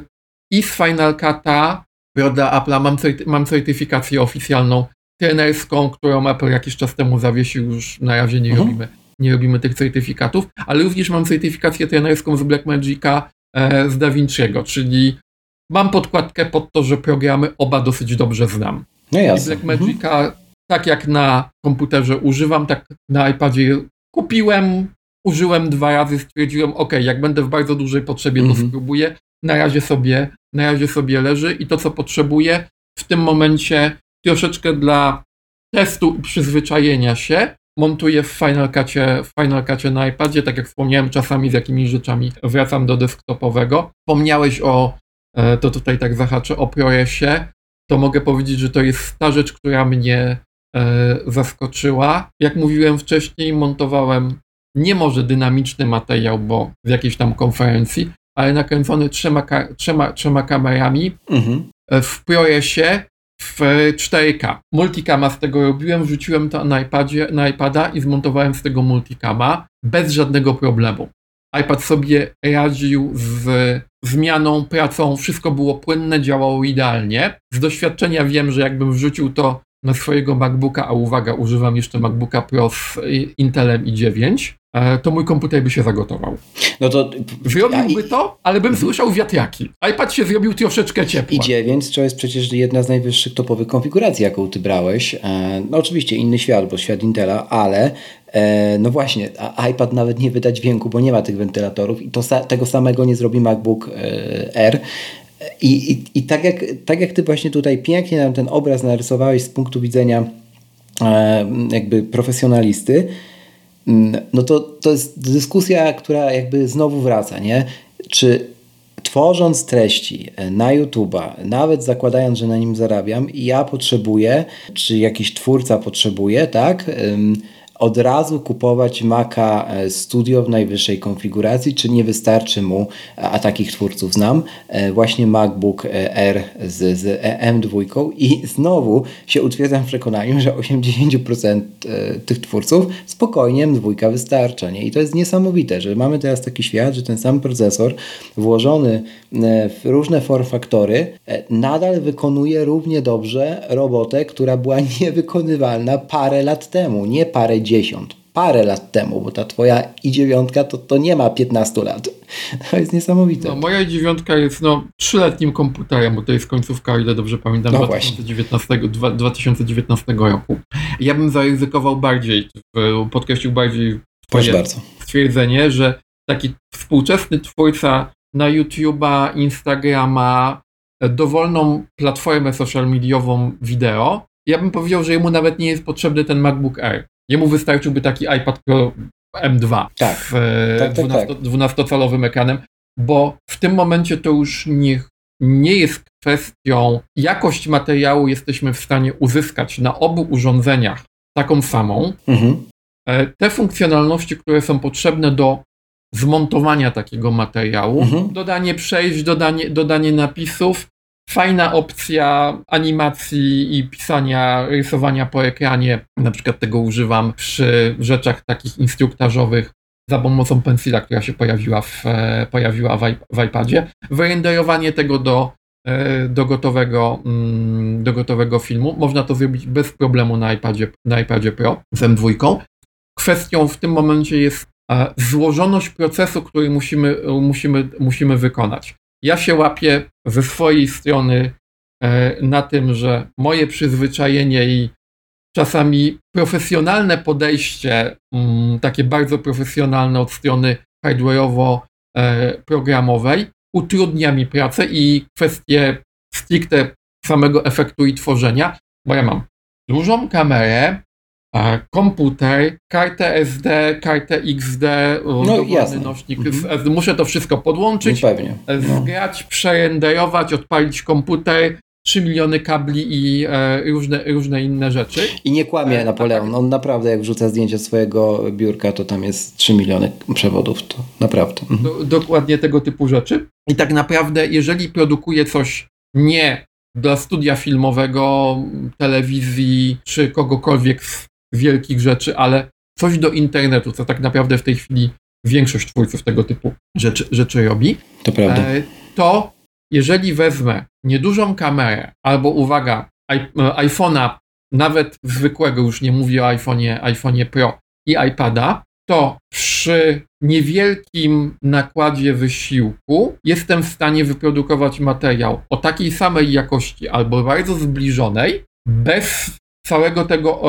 i z Final Cut'a dla Apple'a mam, certy mam certyfikację oficjalną trenerską, którą Apple jakiś czas temu zawiesił, już na razie nie, mhm. robimy, nie robimy tych certyfikatów, ale również mam certyfikację trenerską z Blackmagica e, z DaVinci'ego, czyli mam podkładkę pod to, że programy oba dosyć dobrze znam. No jasne. Blackmagica mhm. tak jak na komputerze używam, tak na iPadzie kupiłem, użyłem dwa razy, stwierdziłem, ok, jak będę w bardzo dużej potrzebie, to mhm. spróbuję. Na razie sobie, na razie sobie leży i to, co potrzebuję w tym momencie troszeczkę dla testu i przyzwyczajenia się, montuję w Final Cutie, w Final Cutie na iPadzie, tak jak wspomniałem, czasami z jakimiś rzeczami wracam do desktopowego. Wspomniałeś o, e, to tutaj tak zahaczę, o ProResie, to mogę powiedzieć, że to jest ta rzecz, która mnie e, zaskoczyła. Jak mówiłem wcześniej, montowałem nie może dynamiczny materiał, bo w jakiejś tam konferencji, ale nakręcony trzema, trzema, trzema kamerami mhm. E, w ProResie w 4K. Multicama z tego robiłem, wrzuciłem to na, iPadzie, na iPada i zmontowałem z tego multicama bez żadnego problemu. iPad sobie radził z zmianą, pracą, wszystko było płynne, działało idealnie. Z doświadczenia wiem, że jakbym wrzucił to na swojego MacBooka, a uwaga, używam jeszcze MacBooka Pro z Intelem i9, e, to mój komputer by się zagotował. No to to, ale bym słyszał wiatraki. iPad się zrobił troszeczkę ciepło. i9 to jest przecież jedna z najwyższych topowych konfiguracji, jaką ty brałeś. E, no oczywiście inny świat, bo świat Intela, ale e, no właśnie, iPad nawet nie wyda dźwięku, bo nie ma tych wentylatorów i to, tego samego nie zrobi MacBook R. I, i, i tak, jak, tak jak ty właśnie tutaj pięknie nam ten obraz narysowałeś z punktu widzenia e, jakby profesjonalisty, no to, to jest dyskusja, która jakby znowu wraca, nie? Czy tworząc treści na YouTube'a, nawet zakładając, że na nim zarabiam, ja potrzebuję, czy jakiś twórca potrzebuje, tak? Od razu kupować Maca e, Studio w najwyższej konfiguracji, czy nie wystarczy mu, a takich twórców znam, e, właśnie MacBook e, R z, z M2 i znowu się utwierdzam w przekonaniu, że 80% tych twórców spokojnie M2 wystarcza. Nie? I to jest niesamowite, że mamy teraz taki świat, że ten sam procesor włożony w różne form faktory nadal wykonuje równie dobrze robotę, która była niewykonywalna parę lat temu, nie parę parę lat temu, bo ta twoja i dziewiątka to, to nie ma 15 lat. To jest niesamowite. No, moja i dziewiątka jest no, trzyletnim komputerem, bo to jest końcówka, o ile dobrze pamiętam, no 2019, 2019 roku. Ja bym zaryzykował bardziej, podkreślił bardziej bardzo. stwierdzenie, że taki współczesny twórca na YouTube'a, Instagrama, dowolną platformę social mediową wideo, ja bym powiedział, że jemu nawet nie jest potrzebny ten MacBook Air. Jemu wystarczyłby taki iPad Pro M2 tak. w tak, tak, 12, 12-calowym tak. ekranem, bo w tym momencie to już nie, nie jest kwestią jakość materiału jesteśmy w stanie uzyskać na obu urządzeniach taką samą. Mhm. E, te funkcjonalności, które są potrzebne do zmontowania takiego materiału, mhm. dodanie przejść, dodanie, dodanie napisów, Fajna opcja animacji i pisania, rysowania po ekranie. Na przykład tego używam przy rzeczach takich instruktażowych za pomocą pensila, która się pojawiła w, e, pojawiła w, w iPadzie. Wyrenderowanie tego do, e, do, gotowego, mm, do gotowego filmu. Można to zrobić bez problemu na iPadzie, na iPadzie Pro z M2. Kwestią w tym momencie jest e, złożoność procesu, który musimy, musimy, musimy wykonać. Ja się łapię ze swojej strony e, na tym, że moje przyzwyczajenie i czasami profesjonalne podejście, mm, takie bardzo profesjonalne od strony hardware'owo-programowej, utrudnia mi pracę i kwestie stricte samego efektu i tworzenia, bo ja mam dużą kamerę, komputer, kartę SD, kartę XD, no, nośnik mhm. Muszę to wszystko podłączyć, no. No. zgrać, przerenderować, odpalić komputer, 3 miliony kabli i e, różne, różne inne rzeczy. I nie kłamie e, Napoleon. Tak. On naprawdę jak wrzuca zdjęcie swojego biurka, to tam jest 3 miliony przewodów. To naprawdę. Mhm. Do, dokładnie tego typu rzeczy. I tak naprawdę, jeżeli produkuje coś nie dla studia filmowego, telewizji czy kogokolwiek z wielkich rzeczy, ale coś do internetu, co tak naprawdę w tej chwili większość twórców tego typu rzeczy, rzeczy robi. To prawda. E, to jeżeli wezmę niedużą kamerę, albo uwaga, e, iPhone'a, nawet zwykłego, już nie mówię o iPhone'ie, iPhone'ie Pro i iPada, to przy niewielkim nakładzie wysiłku jestem w stanie wyprodukować materiał o takiej samej jakości albo bardzo zbliżonej, bez całego tego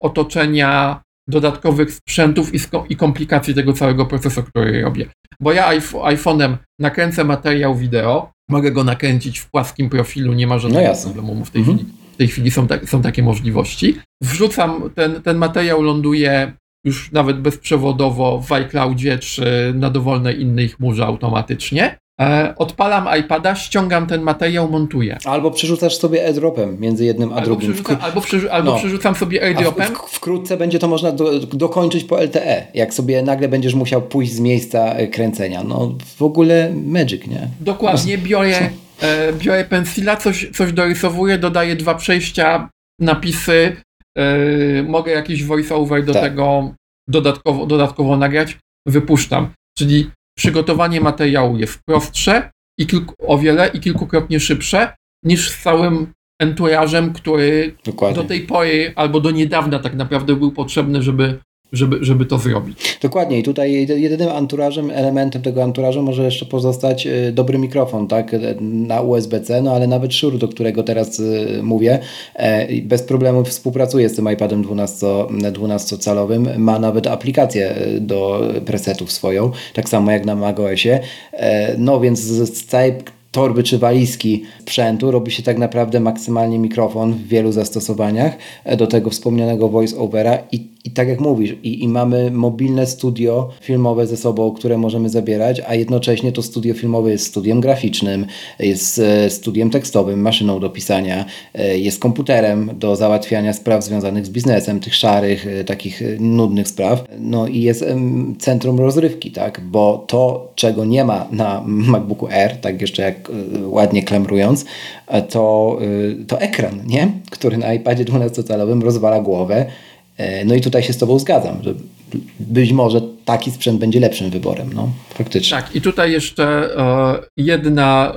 otoczenia dodatkowych sprzętów i, i komplikacji tego całego procesu, który robię. Bo ja iPhone'em nakręcę materiał wideo, mogę go nakręcić w płaskim profilu, nie ma żadnego no problemu w tej mhm. chwili. w tej chwili są, są takie możliwości. Wrzucam, ten, ten materiał ląduje już nawet bezprzewodowo w iCloudzie czy na dowolnej innej chmurze automatycznie. E, odpalam iPada, ściągam ten materiał, montuję. Albo przerzucasz sobie airdropem między jednym a Albo, drugim. przerzucam, albo, przerzu- albo No. przerzucam sobie airdropem. w, w, wkrótce będzie to można do, dokończyć po LTE, jak sobie nagle będziesz musiał pójść z miejsca e, kręcenia. No w ogóle magic, nie? Dokładnie, biorę, e, biorę pensila, coś, coś dorysowuję, dodaję dwa przejścia, napisy, e, mogę jakiś voice-over do Tak. tego dodatkowo, dodatkowo nagrać, wypuszczam. Czyli przygotowanie materiału jest prostsze i kilku, o wiele i kilkukrotnie szybsze niż z całym enturażem, który Dokładnie. do tej pory albo do niedawna tak naprawdę był potrzebny, żeby, żeby, żeby to zrobić. Dokładnie. I tutaj jedynym anturażem, elementem tego anturażu może jeszcze pozostać e, dobry mikrofon, tak, e, na USB-C, no ale nawet Shure, do którego teraz e, mówię, e, bez problemu współpracuje z tym iPadem 12, 12-calowym, ma nawet aplikację do presetów swoją, tak samo jak na macOSie, E, no więc z, całej torby czy walizki sprzętu robi się tak naprawdę maksymalnie mikrofon w wielu zastosowaniach e, do tego wspomnianego voice-overa i, i tak jak mówisz, i, i mamy mobilne studio filmowe ze sobą, które możemy zabierać, a jednocześnie to studio filmowe jest studiem graficznym, jest e, studiem tekstowym, maszyną do pisania, e, jest komputerem do załatwiania spraw związanych z biznesem, tych szarych, e, takich nudnych spraw, no i jest centrum rozrywki, tak, bo to, czego nie ma na MacBooku Air, tak jeszcze jak ładnie klamrując, to, to ekran, nie? który na iPadzie 12-calowym rozwala głowę. E, No i tutaj się z Tobą zgadzam, że być może taki sprzęt będzie lepszym wyborem, no faktycznie. Tak, i tutaj jeszcze e, jedna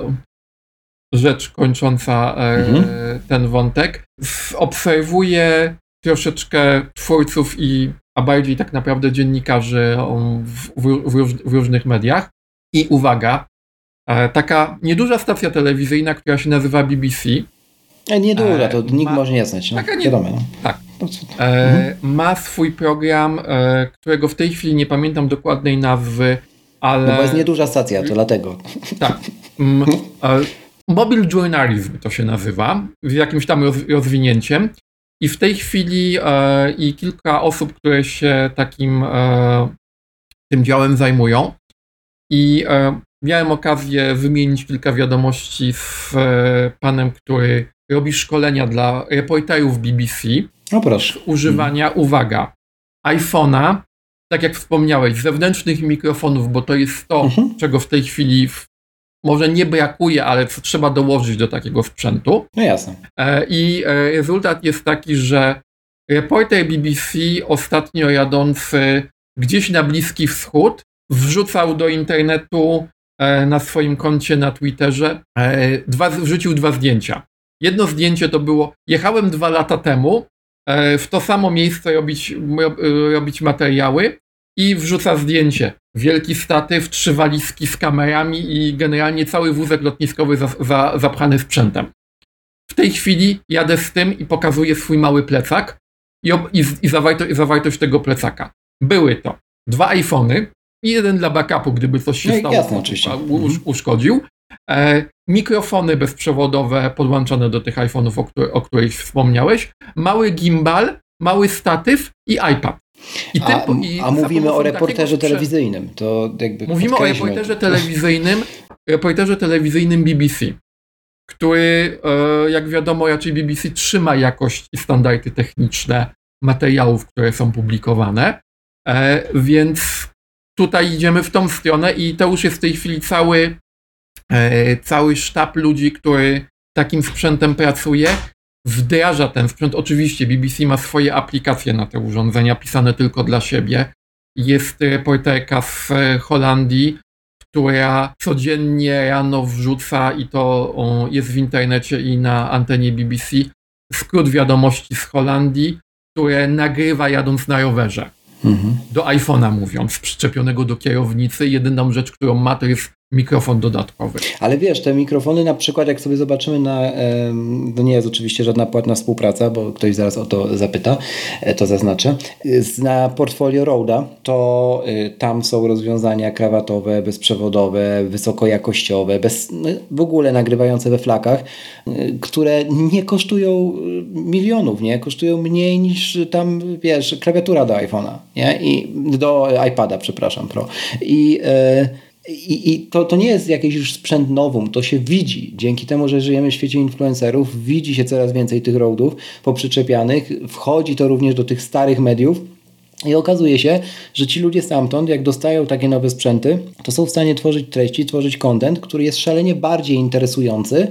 rzecz kończąca e, Mhm. ten wątek. Obserwuję troszeczkę twórców i, a bardziej tak naprawdę dziennikarzy um, w, w, w, róż, w różnych mediach. I uwaga, e, taka nieduża stacja telewizyjna, która się nazywa BBC, E, Nie duża, to E, nikt ma- może nie znać, no. Taka nie- wiadomo. No. tak. E, ma swój program, e, którego w tej chwili nie pamiętam dokładnej nazwy, ale. No bo jest nieduża stacja, to dlatego. Tak. Mm, e, Mobile journalism to się nazywa, z jakimś tam roz, rozwinięciem. I w tej chwili e, i kilka osób, które się takim e, tym działem zajmują. I e, miałem okazję wymienić kilka wiadomości z panem, który robi szkolenia dla reporterów BBC No proszę. używania, uwaga, iPhone'a, tak jak wspomniałeś, zewnętrznych mikrofonów, bo to jest to, Mhm. czego w tej chwili w, może nie brakuje, ale co trzeba dołożyć do takiego sprzętu. No jasne. E, I e, rezultat jest taki, że reporter BBC ostatnio jadący gdzieś na Bliski Wschód wrzucał do internetu e, na swoim koncie na Twitterze, e, dwa, wrzucił dwa zdjęcia. Jedno zdjęcie to było, jechałem dwa lata temu w to samo miejsce robić, ro- robić materiały i wrzuca zdjęcie. Wielki statyw, trzy walizki z kamerami i generalnie cały wózek lotniskowy za, za, zapchany sprzętem. W tej chwili jadę z tym i pokazuję swój mały plecak i, i, i, zawarto, i zawartość tego plecaka. Były to dwa iPhony i jeden dla backupu, gdyby coś się No stało, jasne, usz- uszkodził. E, mikrofony bezprzewodowe podłączone do tych iPhone'ów, o, których, o których wspomniałeś. Mały gimbal, mały statyw i iPad. I A, tym i a mówimy o reporterze takiego telewizyjnym. To jakby Mówimy o reporterze telewizyjnym, reporterze telewizyjnym BBC, który, e, jak wiadomo, raczej BBC trzyma jakość i standardy techniczne materiałów, które są publikowane, E, więc tutaj idziemy w tą stronę i to już jest w tej chwili cały, cały sztab ludzi, który takim sprzętem pracuje, wdraża ten sprzęt. Oczywiście BBC ma swoje aplikacje na te urządzenia, pisane tylko dla siebie. Jest reporterka z e, Holandii, która codziennie rano wrzuca i to jest w internecie i na antenie BBC skrót wiadomości z Holandii, które nagrywa jadąc na rowerze Mhm. do iPhone'a mówiąc, przyczepionego do kierownicy. Jedyną rzecz, którą ma, to jest mikrofon dodatkowy. Ale wiesz, te mikrofony na przykład, jak sobie zobaczymy na, to nie jest oczywiście żadna płatna współpraca, bo ktoś zaraz o to zapyta, e, to zaznaczę. Na portfolio Roda to y, tam są rozwiązania krawatowe, bezprzewodowe, wysokojakościowe, bez, no, w ogóle nagrywające we flakach, y, które nie kosztują y, milionów, nie? Kosztują mniej niż tam, wiesz, klawiatura do iPhone'a, nie? I do iPada, przepraszam, Pro. I i, I, to, to nie jest jakiś już sprzęt nowum, to się widzi. Dzięki temu, że żyjemy w świecie influencerów, widzi się coraz więcej tych roadów poprzyczepianych, wchodzi to również do tych starych mediów. I okazuje się, że ci ludzie stamtąd, jak dostają takie nowe sprzęty, to są w stanie tworzyć treści, tworzyć content, który jest szalenie bardziej interesujący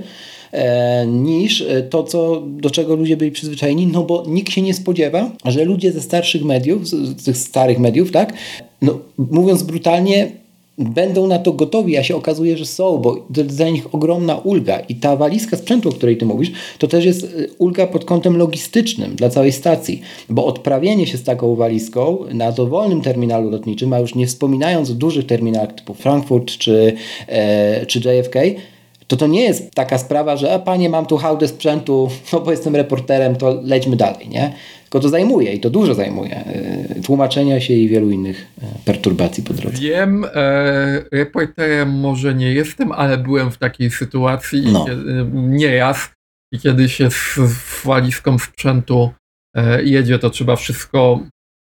e, niż to, co, do czego ludzie byli przyzwyczajeni, no bo nikt się nie spodziewa, że ludzie ze starszych mediów, z, z tych starych mediów, tak, no, mówiąc brutalnie, będą na to gotowi, a się okazuje, że są, bo to jest dla nich ogromna ulga. I ta walizka sprzętu, o której ty mówisz, to też jest y, ulga pod kątem logistycznym dla całej stacji, bo odprawienie się z taką walizką na dowolnym terminalu lotniczym, a już nie wspominając o dużych terminalach typu Frankfurt czy, e, czy JFK, to to nie jest taka sprawa, że a panie, mam tu hałdę sprzętu, no bo jestem reporterem, to lećmy dalej, nie? Tylko to zajmuje i to dużo zajmuje. E, tłumaczenia się i wielu innych e, perturbacji po drodze. Wiem, e, reporterem może nie jestem, ale byłem w takiej sytuacji no. kiedy, nieraz i kiedy się z, z walizką sprzętu e, jedzie, to trzeba wszystko,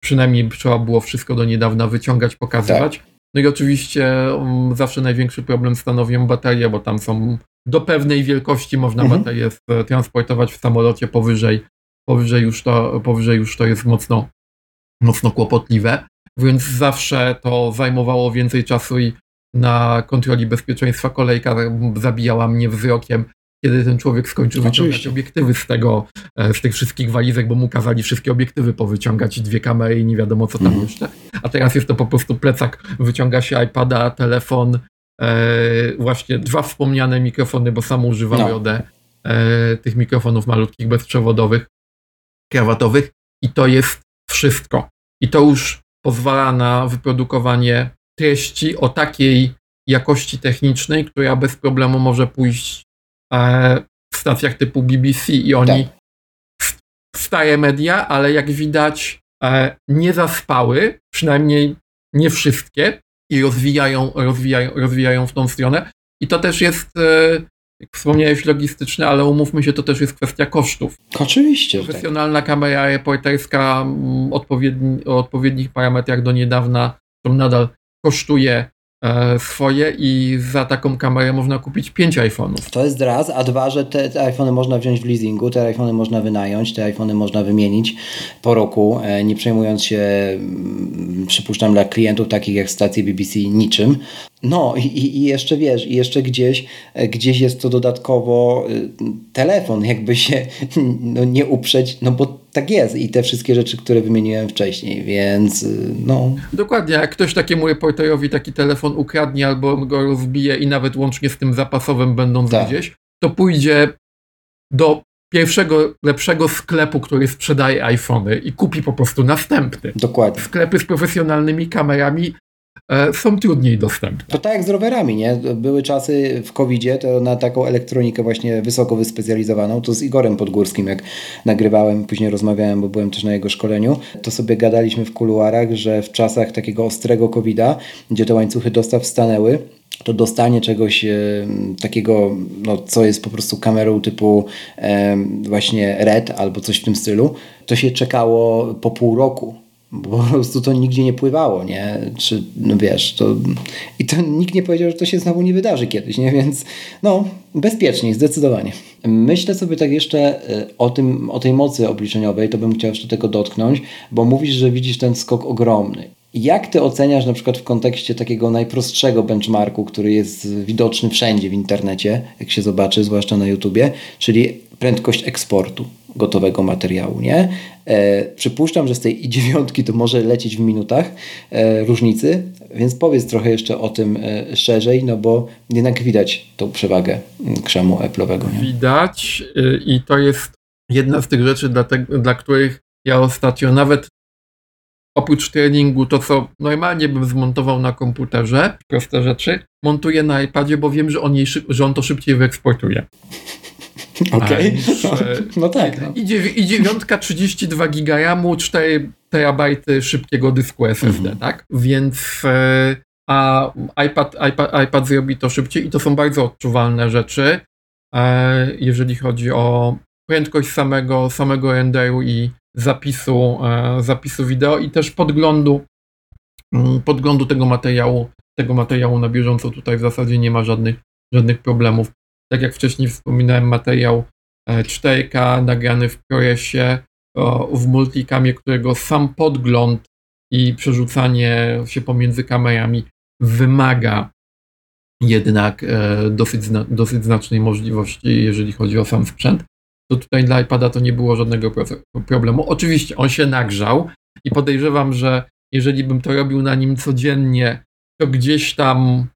przynajmniej trzeba było wszystko do niedawna wyciągać, pokazywać. Tak. No i oczywiście um, zawsze największy problem stanowią baterie, bo tam są do pewnej wielkości można mhm. baterię transportować w samolocie powyżej, powyżej, już to, powyżej już to jest mocno, mocno kłopotliwe, więc zawsze to zajmowało więcej czasu i na kontroli bezpieczeństwa kolejka zabijała mnie wzrokiem, kiedy ten człowiek skończył wyciągać obiektywy z tego, e, z tych wszystkich walizek, bo mu kazali wszystkie obiektywy powyciągać, dwie kamery i nie wiadomo co tam mm. jeszcze. A teraz jest to po prostu plecak, wyciąga się iPada, telefon, e, właśnie dwa wspomniane mikrofony, bo sam używam no. E, tych mikrofonów malutkich, bezprzewodowych, krawatowych i to jest wszystko. I to już pozwala na wyprodukowanie treści o takiej jakości technicznej, która bez problemu może pójść E, w stacjach typu BBC i oni tak. stare media, ale jak widać e, nie zaspały, przynajmniej nie wszystkie i rozwijają, rozwijają, rozwijają w tą stronę. I to też jest, e, jak wspomniałeś, logistyczne, ale umówmy się, to też jest kwestia kosztów. Oczywiście. Tak. Profesjonalna tak. kamera reporterska mm, odpowiedni, o odpowiednich parametrach do niedawna, to nadal kosztuje swoje i za taką kamerę można kupić 5 iPhone'ów. To jest raz, a dwa, że te, te iPhony można wziąć w leasingu, te iPhony można wynająć, te iPhony można wymienić po roku, e, nie przejmując się, mm, przypuszczam, dla klientów takich jak stacje BBC niczym. No i, i jeszcze wiesz, i jeszcze gdzieś, e, gdzieś jest to dodatkowo telefon, jakby się no, nie uprzeć, no bo tak jest i te wszystkie rzeczy, które wymieniłem wcześniej, więc y, no. Dokładnie, jak ktoś takiemu reporterowi taki telefon ukradnie albo go rozbije i nawet łącznie z tym zapasowym będąc tak. gdzieś, to pójdzie do pierwszego lepszego sklepu, który sprzedaje iPhony i kupi po prostu następny. Dokładnie. Sklepy z profesjonalnymi kamerami są trudniej dostępne. To tak jak z rowerami, nie? Były czasy w covid to na taką elektronikę właśnie wysoko wyspecjalizowaną, to z Igorem Podgórskim, jak nagrywałem, później rozmawiałem, bo byłem też na jego szkoleniu, to sobie gadaliśmy w kuluarach, że w czasach takiego ostrego covid gdzie te łańcuchy dostaw stanęły, to dostanie czegoś e, takiego, no, co jest po prostu kamerą typu e, właśnie RED albo coś w tym stylu, to się czekało po pół roku bo po prostu to nigdzie nie pływało, nie? Czy, no wiesz, to... I to nikt nie powiedział, że to się znowu nie wydarzy kiedyś, nie? Więc no, bezpieczniej, zdecydowanie. Myślę sobie tak jeszcze e, o, tym, o tej mocy obliczeniowej, to bym chciał jeszcze tego dotknąć, bo mówisz, że widzisz ten skok ogromny. Jak ty oceniasz na przykład w kontekście takiego najprostszego benchmarku, który jest widoczny wszędzie w internecie, jak się zobaczy, zwłaszcza na YouTubie, czyli prędkość eksportu gotowego materiału, nie? E, przypuszczam, że z tej i dziewiątki to może lecieć w minutach e, różnicy, więc powiedz trochę jeszcze o tym e, szerzej, no bo jednak widać tą przewagę mm, krzemu Apple'owego. Nie? Widać y, i to jest jedna z tych rzeczy, dla, te, dla których ja ostatnio nawet oprócz treningu, to co normalnie bym zmontował na komputerze, proste rzeczy, montuję na iPadzie, bo wiem, że on, jej, że on to szybciej wyeksportuje. Okej. Okay. No tak. No. I, dziew I dziewiątka 32 giga RAMu, 4 terabajty szybkiego dysku SSD, mhm. tak? Więc e, a iPad, iPad, iPad zrobi to szybciej i to są bardzo odczuwalne rzeczy, e, jeżeli chodzi o prędkość samego, samego renderu i zapisu, e, zapisu wideo i też podglądu, mm, podglądu tego materiału, tego materiału na bieżąco. Tutaj w zasadzie nie ma żadnych, żadnych problemów. Tak jak wcześniej wspominałem, materiał 4K nagrany w ProResie w multicamie, którego sam podgląd i przerzucanie się pomiędzy kamerami wymaga jednak e, dosyć, dosyć znacznej możliwości, jeżeli chodzi o sam sprzęt. To tutaj dla iPada to nie było żadnego problemu. Oczywiście on się nagrzał i podejrzewam, że jeżeli bym to robił na nim codziennie, to gdzieś tam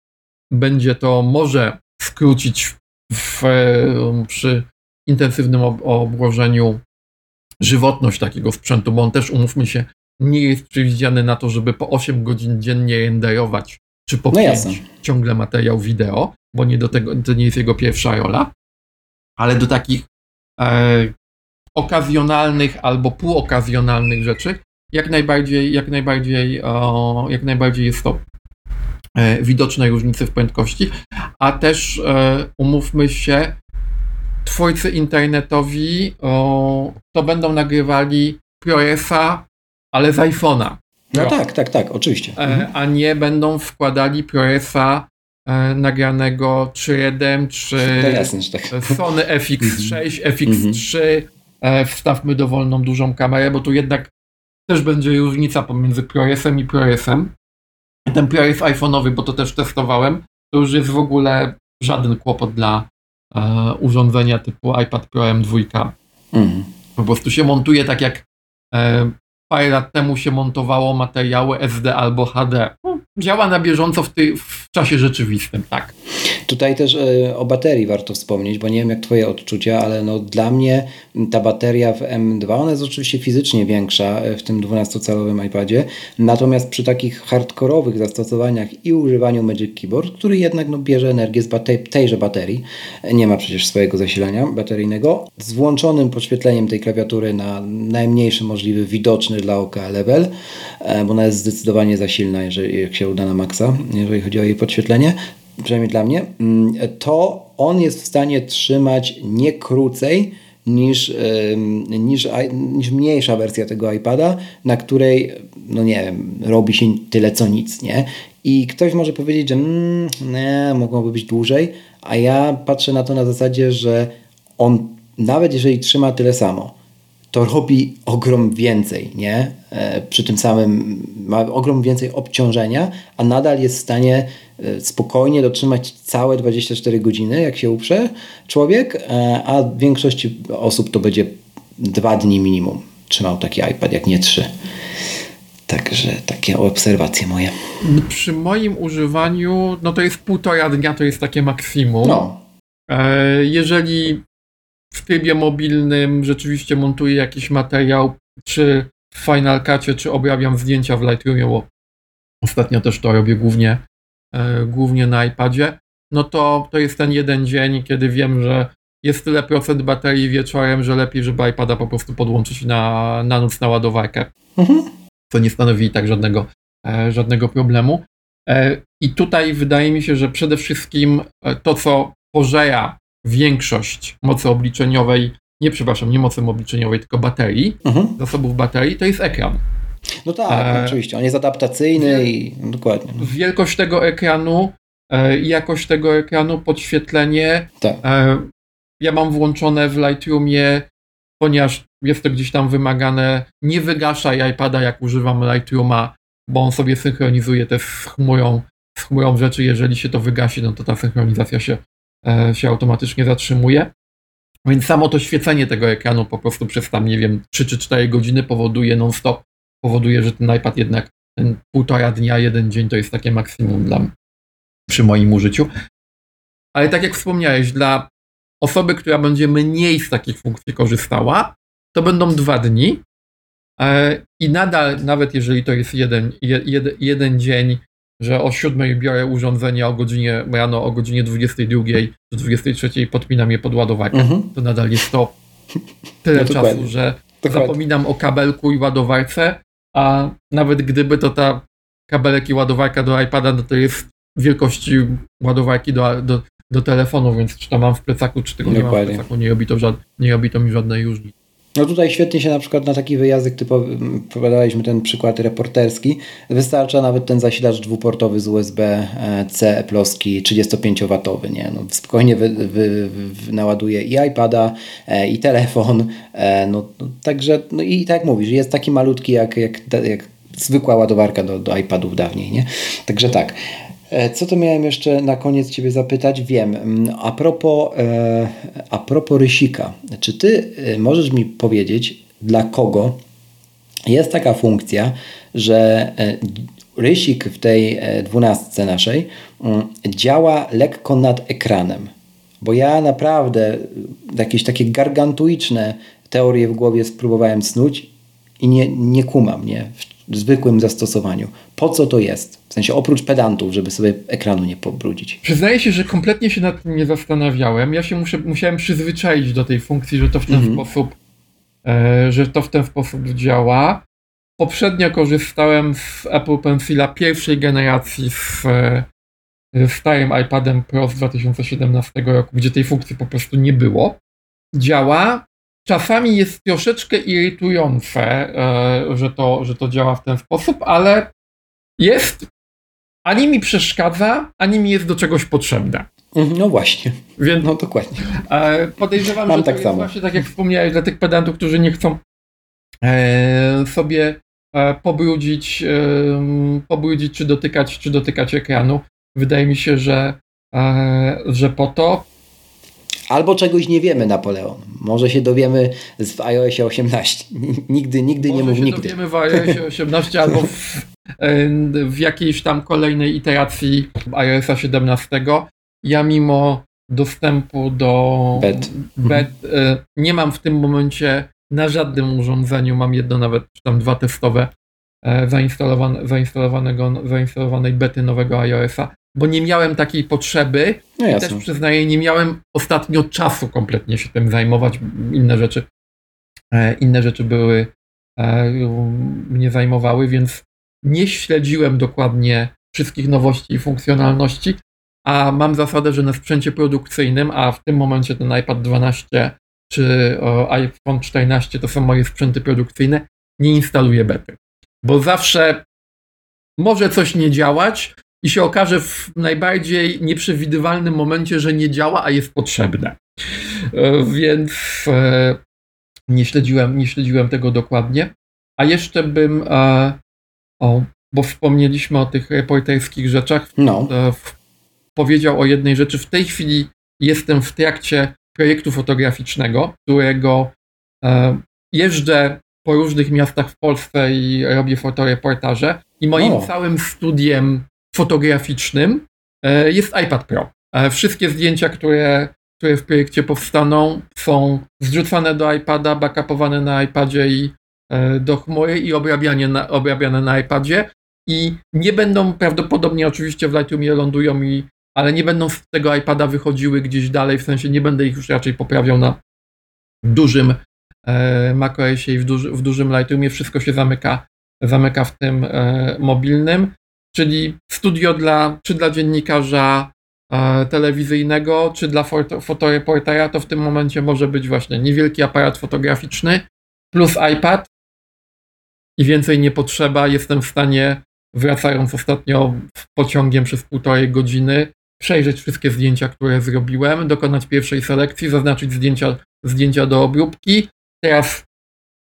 będzie to może skrócić w, przy intensywnym obłożeniu żywotność takiego sprzętu, bo on też, umówmy się, nie jest przewidziany na to, żeby po 8 godzin dziennie renderować, czy po no 5 ciągle materiał wideo, bo nie do tego, to nie jest jego pierwsza rola, ale do takich e, okazjonalnych albo półokazjonalnych rzeczy, jak najbardziej, jak najbardziej, o, jak najbardziej jest to widoczne różnice w prędkości, a też e, umówmy się, twórcy internetowi o, to będą nagrywali ProResa, ale z iPhone'a. No tak, tak, tak, oczywiście. E, mhm. A nie będą wkładali ProResa e, nagranego 3.1 czy jasne, tak. Sony FX6, mhm. FX3. E, wstawmy dowolną dużą kamerę, bo tu jednak też będzie różnica pomiędzy ProResem i ProResem. Ten ProRes iPhone'owy, bo to też testowałem, to już jest w ogóle żaden kłopot dla, e, urządzenia typu iPad Pro M2. Mhm. Po prostu się montuje tak jak e, parę lat temu się montowało materiały SD albo HD. No, działa na bieżąco w, ty, w czasie rzeczywistym, tak. Tutaj też e, o baterii warto wspomnieć, bo nie wiem jak Twoje odczucia, ale no dla mnie ta bateria w M2, ona jest oczywiście fizycznie większa e, w tym 12-calowym iPadzie, natomiast przy takich hardkorowych zastosowaniach i używaniu Magic Keyboard, który jednak no, bierze energię z baterii, tejże baterii, nie ma przecież swojego zasilania bateryjnego, z włączonym podświetleniem tej klawiatury na najmniejszy możliwy, widoczny dla oka level, e, bo ona jest zdecydowanie za silna, jeżeli jak się uda na maksa, jeżeli chodzi o jej podświetlenie, przynajmniej dla mnie, mm, to on jest w stanie trzymać nie krócej niż, niż, niż mniejsza wersja tego iPada, na której, no nie wiem, robi się tyle co nic, nie? I ktoś może powiedzieć, że mm, nie, mogłoby być dłużej, a ja patrzę na to na zasadzie, że on nawet jeżeli trzyma tyle samo, to robi ogrom więcej, nie? E, przy tym samym ma ogrom więcej obciążenia, a nadal jest w stanie e, spokojnie dotrzymać całe 24 godziny, jak się uprze człowiek, e, a w większości osób to będzie dwa dni minimum trzymał taki iPad, jak nie trzy. Także takie obserwacje moje. Przy moim używaniu, no to jest półtora dnia, to jest takie maksimum. No. Jeżeli w trybie mobilnym rzeczywiście montuję jakiś materiał, czy w Final Cutie, czy obrabiam zdjęcia w Lightroomie, bo ostatnio też to robię głównie, e, głównie na iPadzie, no to to jest ten jeden dzień, kiedy wiem, że jest tyle procent baterii wieczorem, że lepiej, żeby iPada po prostu podłączyć na, na noc na ładowarkę. Mhm. To nie stanowi i tak żadnego, e, żadnego problemu. E, I tutaj wydaje mi się, że przede wszystkim to, co pożeja większość mocy obliczeniowej, nie przepraszam, nie mocy obliczeniowej, tylko baterii, mhm. zasobów baterii, to jest ekran. No tak, e, oczywiście, on jest adaptacyjny i no, dokładnie. Wielkość tego ekranu, e, jakość tego ekranu, podświetlenie. Tak. E, ja mam włączone w Lightroomie, ponieważ jest to gdzieś tam wymagane, nie wygaszaj iPada jak używam Lightrooma, bo on sobie synchronizuje te z chmurą, z chmurą rzeczy, jeżeli się to wygasi, no to ta synchronizacja się się automatycznie zatrzymuje. Więc samo to świecenie tego ekranu po prostu przez tam, nie wiem, 3 czy 4 godziny powoduje non-stop, powoduje, że ten iPad jednak ten półtora dnia, jeden dzień to jest takie maksimum dla przy moim użyciu. Ale tak jak wspomniałeś, dla osoby, która będzie mniej z takich funkcji korzystała, to będą dwa dni, E, I nadal, nawet jeżeli to jest jeden, jed, jeden dzień, że o 7 biorę urządzenie o godzinie rano, o godzinie 22 do 23 podpinam je pod ładowarkę, mhm. to nadal jest to tyle no, czasu, że dokładnie. zapominam o kabelku i ładowarce, a nawet gdyby to ta kabelek i ładowarka do iPada, no to jest wielkości ładowarki do, do, do telefonu, więc czy to mam w plecaku, czy tego Dokładnie. nie mam w plecaku, nie robi to, żad, nie robi to mi żadnej różnicy. No tutaj świetnie się na przykład na taki wyjazd typowy, podaliśmy ten przykład reporterski, wystarcza nawet ten zasilacz dwuportowy z USB-C ploski 35W, nie? No, spokojnie wy, wy, wy, naładuje i iPada, e, i telefon, e, no, no, także, no i tak mówisz, jest taki malutki jak, jak, jak zwykła ładowarka do, do iPadów dawniej, nie? Także tak. E, co to miałem jeszcze na koniec Ciebie zapytać? Wiem, mm, a propos, e, a propos rysika, czy Ty e, możesz mi powiedzieć, dla kogo jest taka funkcja, że rysik w tej dwunastce naszej mm, działa lekko nad ekranem? Bo ja naprawdę jakieś takie gargantuiczne teorie w głowie spróbowałem snuć i nie, nie kumam, nie? Zwykłym zastosowaniu. Po co to jest? W sensie oprócz pedantów, żeby sobie ekranu nie pobrudzić. Przyznaję się, że kompletnie się nad tym nie zastanawiałem. Ja się muszę, musiałem przyzwyczaić do tej funkcji, że to w ten mhm. sposób e, że to w ten sposób działa. Poprzednio korzystałem z Apple Pencila pierwszej generacji z, e, starym iPadem Pro z 2017 roku, gdzie tej funkcji po prostu nie było. Działa, Czasami jest troszeczkę irytujące, e, że to, że to działa w ten sposób, ale jest, ani mi przeszkadza, ani mi jest do czegoś potrzebne. Mhm, no właśnie. Więc no dokładnie. E, podejrzewam, Mam że tak to samo. właśnie tak jak wspomniałeś, dla tych pedantów, którzy nie chcą e, sobie pobrudzić, pobrudzić czy dotykać, czy dotykać ekranu. Wydaje mi się, że, że po to Albo czegoś nie wiemy, Napoleon. Może się dowiemy w iOS 18. Nigdy, nigdy Może nie mów nigdy. Może się dowiemy w iOS 18 albo w, w jakiejś tam kolejnej iteracji iOS 17. Ja mimo dostępu do BET, BET mhm. nie mam w tym momencie na żadnym urządzeniu, mam jedno nawet, czy tam dwa testowe e, zainstalowane, zainstalowanego, zainstalowanej bety nowego iOS-a bo nie miałem takiej potrzeby. No I też przyznaję, nie miałem ostatnio czasu kompletnie się tym zajmować. Inne rzeczy, e, inne rzeczy były, e, mnie zajmowały, więc nie śledziłem dokładnie wszystkich nowości i funkcjonalności, a mam zasadę, że na sprzęcie produkcyjnym, a w tym momencie ten iPad 12 czy iPhone 14 to są moje sprzęty produkcyjne, nie instaluję bety. Bo zawsze może coś nie działać, i się okaże w najbardziej nieprzewidywalnym momencie, że nie działa, a jest potrzebne. E, więc e, nie śledziłem, nie śledziłem tego dokładnie. A jeszcze bym, e, o, bo wspomnieliśmy o tych reporterskich rzeczach, no. powiedział o jednej rzeczy. W tej chwili jestem w trakcie projektu fotograficznego, którego jeżdżę po różnych miastach w Polsce i robię fotoreportaże. I moim o. całym studiem fotograficznym e, jest iPad Pro. E, wszystkie zdjęcia, które, które w projekcie powstaną, są zrzucane do iPada, backupowane na iPadzie i e, do chmury i obrabiane na, obrabiane na iPadzie. I nie będą prawdopodobnie oczywiście w Lightroomie lądują, i, ale nie będą z tego iPada wychodziły gdzieś dalej, w sensie nie będę ich już raczej poprawiał na dużym e, macOSie i w, duży, w dużym Lightroomie. Wszystko się zamyka, zamyka w tym e, mobilnym czyli studio dla, czy dla dziennikarza e, telewizyjnego, czy dla foto, fotoreportera, to w tym momencie może być właśnie niewielki aparat fotograficzny plus iPad i więcej nie potrzeba. Jestem w stanie, wracając ostatnio pociągiem przez półtorej godziny, przejrzeć wszystkie zdjęcia, które zrobiłem, dokonać pierwszej selekcji, zaznaczyć zdjęcia, zdjęcia do obróbki. Teraz,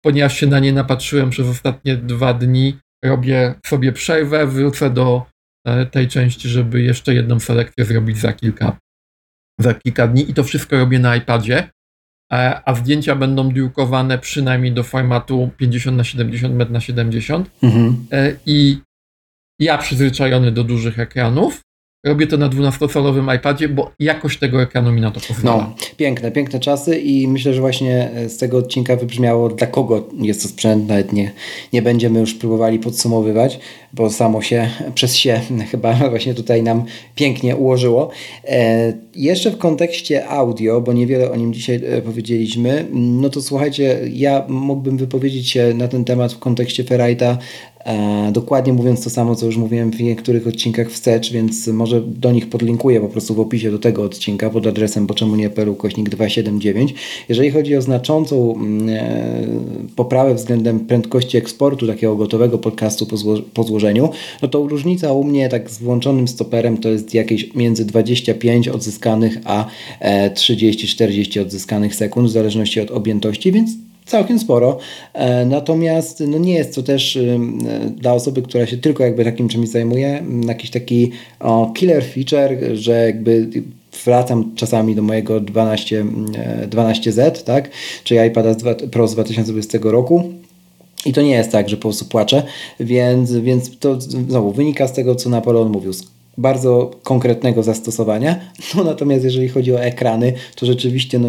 ponieważ się na nie napatrzyłem przez ostatnie dwa dni, robię sobie przerwę, wrócę do e, tej części, żeby jeszcze jedną selekcję zrobić za kilka, za kilka dni i to wszystko robię na iPadzie, e, a zdjęcia będą drukowane przynajmniej do formatu 50 na 70 m na 70 mhm. E, i ja przyzwyczajony do dużych ekranów, robię to na 12-calowym iPadzie, bo jakość tego ekranu mi na to pozwala. No, piękne, piękne czasy i myślę, że właśnie z tego odcinka wybrzmiało, dla kogo jest to sprzęt, nawet nie, nie będziemy już próbowali podsumowywać, bo samo się przez się chyba właśnie tutaj nam pięknie ułożyło. E, jeszcze w kontekście audio, bo niewiele o nim dzisiaj e, powiedzieliśmy, no to słuchajcie, ja mógłbym wypowiedzieć się na ten temat w kontekście Ferrite'a E, dokładnie mówiąc to samo, co już mówiłem w niektórych odcinkach wstecz, więc może do nich podlinkuję po prostu w opisie do tego odcinka pod adresem poczemu nie pelu kośnik 279. Jeżeli chodzi o znaczącą mm, e, poprawę względem prędkości eksportu takiego gotowego podcastu po, zło po złożeniu, no to różnica u mnie tak z włączonym stoperem to jest jakieś między 25 odzyskanych a 30-40 e, odzyskanych sekund w zależności od objętości, więc całkiem sporo. E, natomiast no nie jest to też e, dla osoby, która się tylko jakby takim czymś zajmuje, jakiś taki killer feature, że jakby wracam czasami do mojego 12, 12Z, tak? czyli iPada Pro z 2020 roku. I to nie jest tak, że po prostu płaczę, więc, więc to znowu wynika z tego, co Napoleon mówił bardzo konkretnego zastosowania. No natomiast jeżeli chodzi o ekrany, to rzeczywiście no,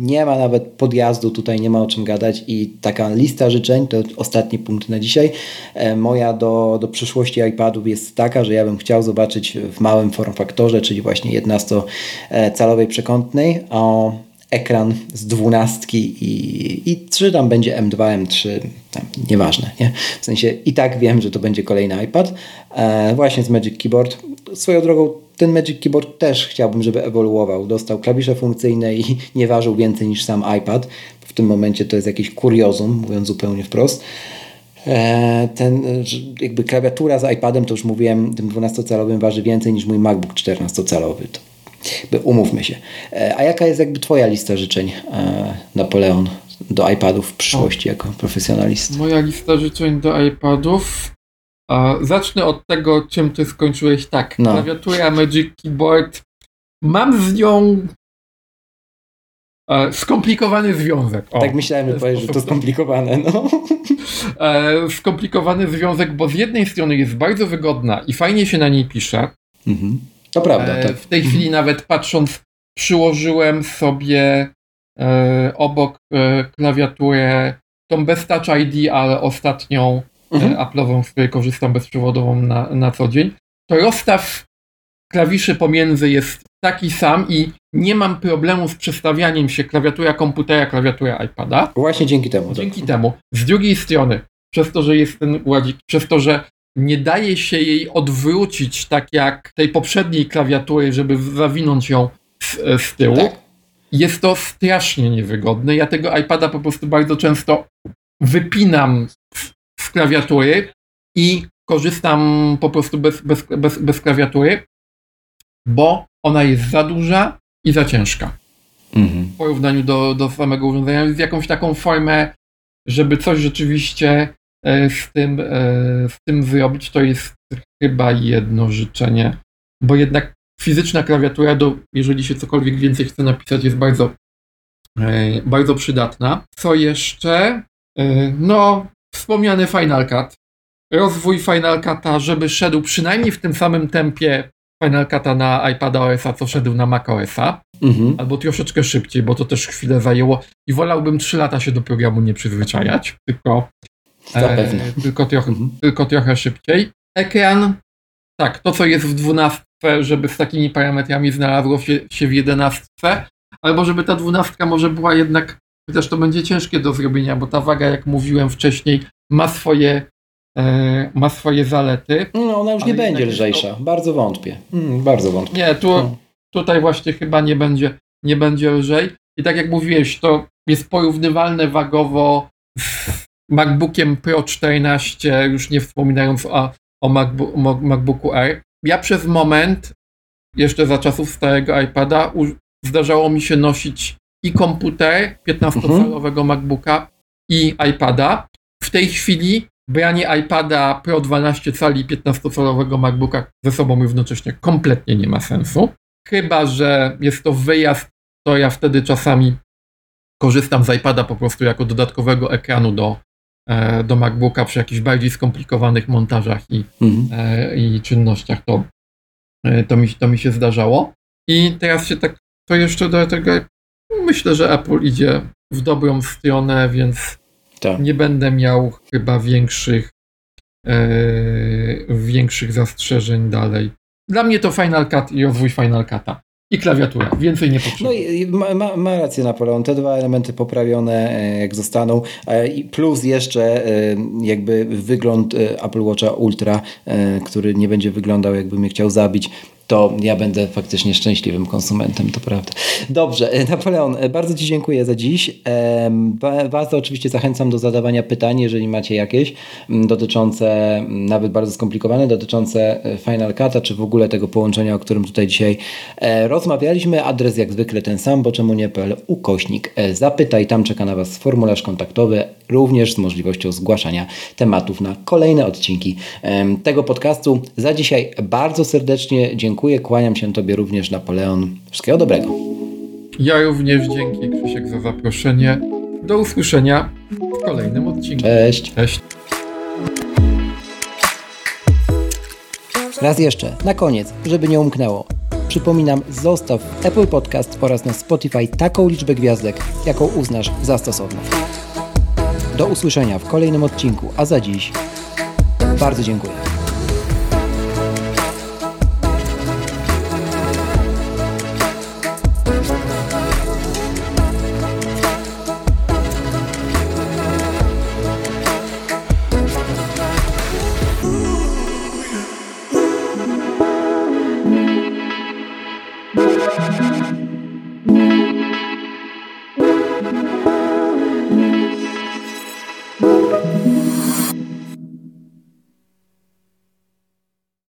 nie ma nawet podjazdu, tutaj nie ma o czym gadać i taka lista życzeń, to ostatni punkt na dzisiaj, e, moja do, do przyszłości iPadów jest taka, że ja bym chciał zobaczyć w małym formfaktorze, czyli właśnie 11-calowej przekątnej, o ekran z dwunastki i, i czy tam będzie M2, M3, tam, nieważne, nie? W sensie i tak wiem, że to będzie kolejny iPad, e, właśnie z Magic Keyboard. Swoją drogą ten Magic Keyboard też chciałbym, żeby ewoluował. Dostał klawisze funkcyjne i nie ważył więcej niż sam iPad. W tym momencie to jest jakiś kuriozum, mówiąc zupełnie wprost. E, ten, jakby klawiatura z iPadem, to już mówiłem, tym 12-calowym waży więcej niż mój MacBook 14-calowy. Umówmy się. E, a jaka jest jakby Twoja lista życzeń, e, Napoleon, do iPadów w przyszłości jako profesjonalista? Moja lista życzeń do iPadów. Zacznę od tego, czym Ty skończyłeś. Tak, no. klawiatura Magic Keyboard. Mam z nią e, skomplikowany związek. O, tak myślałem, że powiesz, że to skomplikowane. No. skomplikowany związek, bo z jednej strony jest bardzo wygodna i fajnie się na niej pisze. Mhm. To prawda. E, tak. W tej chwili nawet patrząc, przyłożyłem sobie e, obok e, klawiaturę tą bez Touch ID, ale ostatnią mhm. Apple'ową, z której korzystam bezprzewodową na, na co dzień. To rozstaw klawiszy pomiędzy jest taki sam i nie mam problemu z przestawianiem się klawiatura komputera, klawiatura iPada. Właśnie dzięki temu. Tak. Dzięki tak. temu. Z drugiej strony, przez to, że jest ten ładzik, przez to, że nie daje się jej odwrócić tak jak tej poprzedniej klawiatury, żeby zawinąć ją z, z tyłu. Tak. Jest to strasznie niewygodne. Ja tego iPada po prostu bardzo często wypinam z, z klawiatury i korzystam po prostu bez, bez, bez, bez klawiatury, bo ona jest za duża i za ciężka. Mhm. W porównaniu do, do samego urządzenia. Jest jakąś taką formę, żeby coś rzeczywiście z tym, e, z tym zrobić, to jest chyba jedno życzenie, bo jednak fizyczna klawiatura, do, jeżeli się cokolwiek więcej chce napisać, jest bardzo, e, bardzo przydatna. Co jeszcze? No, wspomniany Final Cut. Rozwój Final Cut'a, żeby szedł przynajmniej w tym samym tempie Final Cut'a na iPada OS-a, co szedł na Mac OS-a, mhm. albo troszeczkę szybciej, bo to też chwilę zajęło i wolałbym 3 lata się do programu nie przyzwyczajać, tylko Zapewne. E, tylko, trochę, mhm. tylko trochę szybciej. Ekran, tak, to co jest w 12, żeby z takimi parametrami znalazło się, się w 11, albo żeby ta 12 może była jednak, chociaż to będzie ciężkie do zrobienia, bo ta waga, jak mówiłem wcześniej, ma swoje, e, ma swoje zalety. No, ona już nie będzie lżejsza. To... Bardzo wątpię. Mm, bardzo wątpię. Nie, tu, no. tutaj właśnie chyba nie będzie, nie będzie lżej. I tak jak mówiłeś, to jest porównywalne wagowo z MacBookiem Pro 14, już nie wspominając o, o MacBook, MacBooku Air. Ja przez moment, jeszcze za czasów starego iPada, zdarzało mi się nosić i komputer 15-calowego mhm. MacBooka i iPada. W tej chwili branie iPada Pro 12 cali i 15-calowego MacBooka ze sobą równocześnie kompletnie nie ma sensu. Chyba, że jest to wyjazd, to ja wtedy czasami korzystam z iPada po prostu jako dodatkowego ekranu do, do MacBooka przy jakichś bardziej skomplikowanych montażach i, mhm. E, i czynnościach, to, E, to mi, to mi się zdarzało. I teraz się tak, to jeszcze do tego, myślę, że Apple idzie w dobrą stronę, więc tak. nie będę miał chyba większych, e, większych zastrzeżeń dalej. Dla mnie to Final Cut i rozwój Final Cut'a i klawiatura. Więcej nie potrzebuję. No i ma, ma rację Napoleon. Te dwa elementy poprawione e, jak zostaną. E, plus jeszcze e, jakby wygląd Apple Watcha Ultra, który nie będzie wyglądał jakby mnie chciał zabić to ja będę faktycznie szczęśliwym konsumentem, to prawda. Dobrze, e, Napoleon, e, bardzo Ci dziękuję za dziś. Was oczywiście zachęcam do zadawania pytań, jeżeli macie jakieś dotyczące, nawet bardzo skomplikowane, dotyczące e, Final Cut'a, czy w ogóle tego połączenia, o którym tutaj dzisiaj rozmawialiśmy. Adres jak zwykle ten sam, bo czemu nie.pl ukośnik zapytaj. Tam czeka na Was formularz kontaktowy, również z możliwością zgłaszania tematów na kolejne odcinki tego podcastu. Za dzisiaj bardzo serdecznie dziękuję dziękuję, kłaniam się Tobie również, Napoleon. Wszystkiego dobrego. Ja również dzięki, Krzysiek, za zaproszenie. Do usłyszenia w kolejnym odcinku. Cześć. Cześć. Raz jeszcze, na koniec, żeby nie umknęło. Przypominam, zostaw w Apple Podcast oraz na Spotify taką liczbę gwiazdek, jaką uznasz za stosowną. Do usłyszenia w kolejnym odcinku, a za dziś bardzo dziękuję.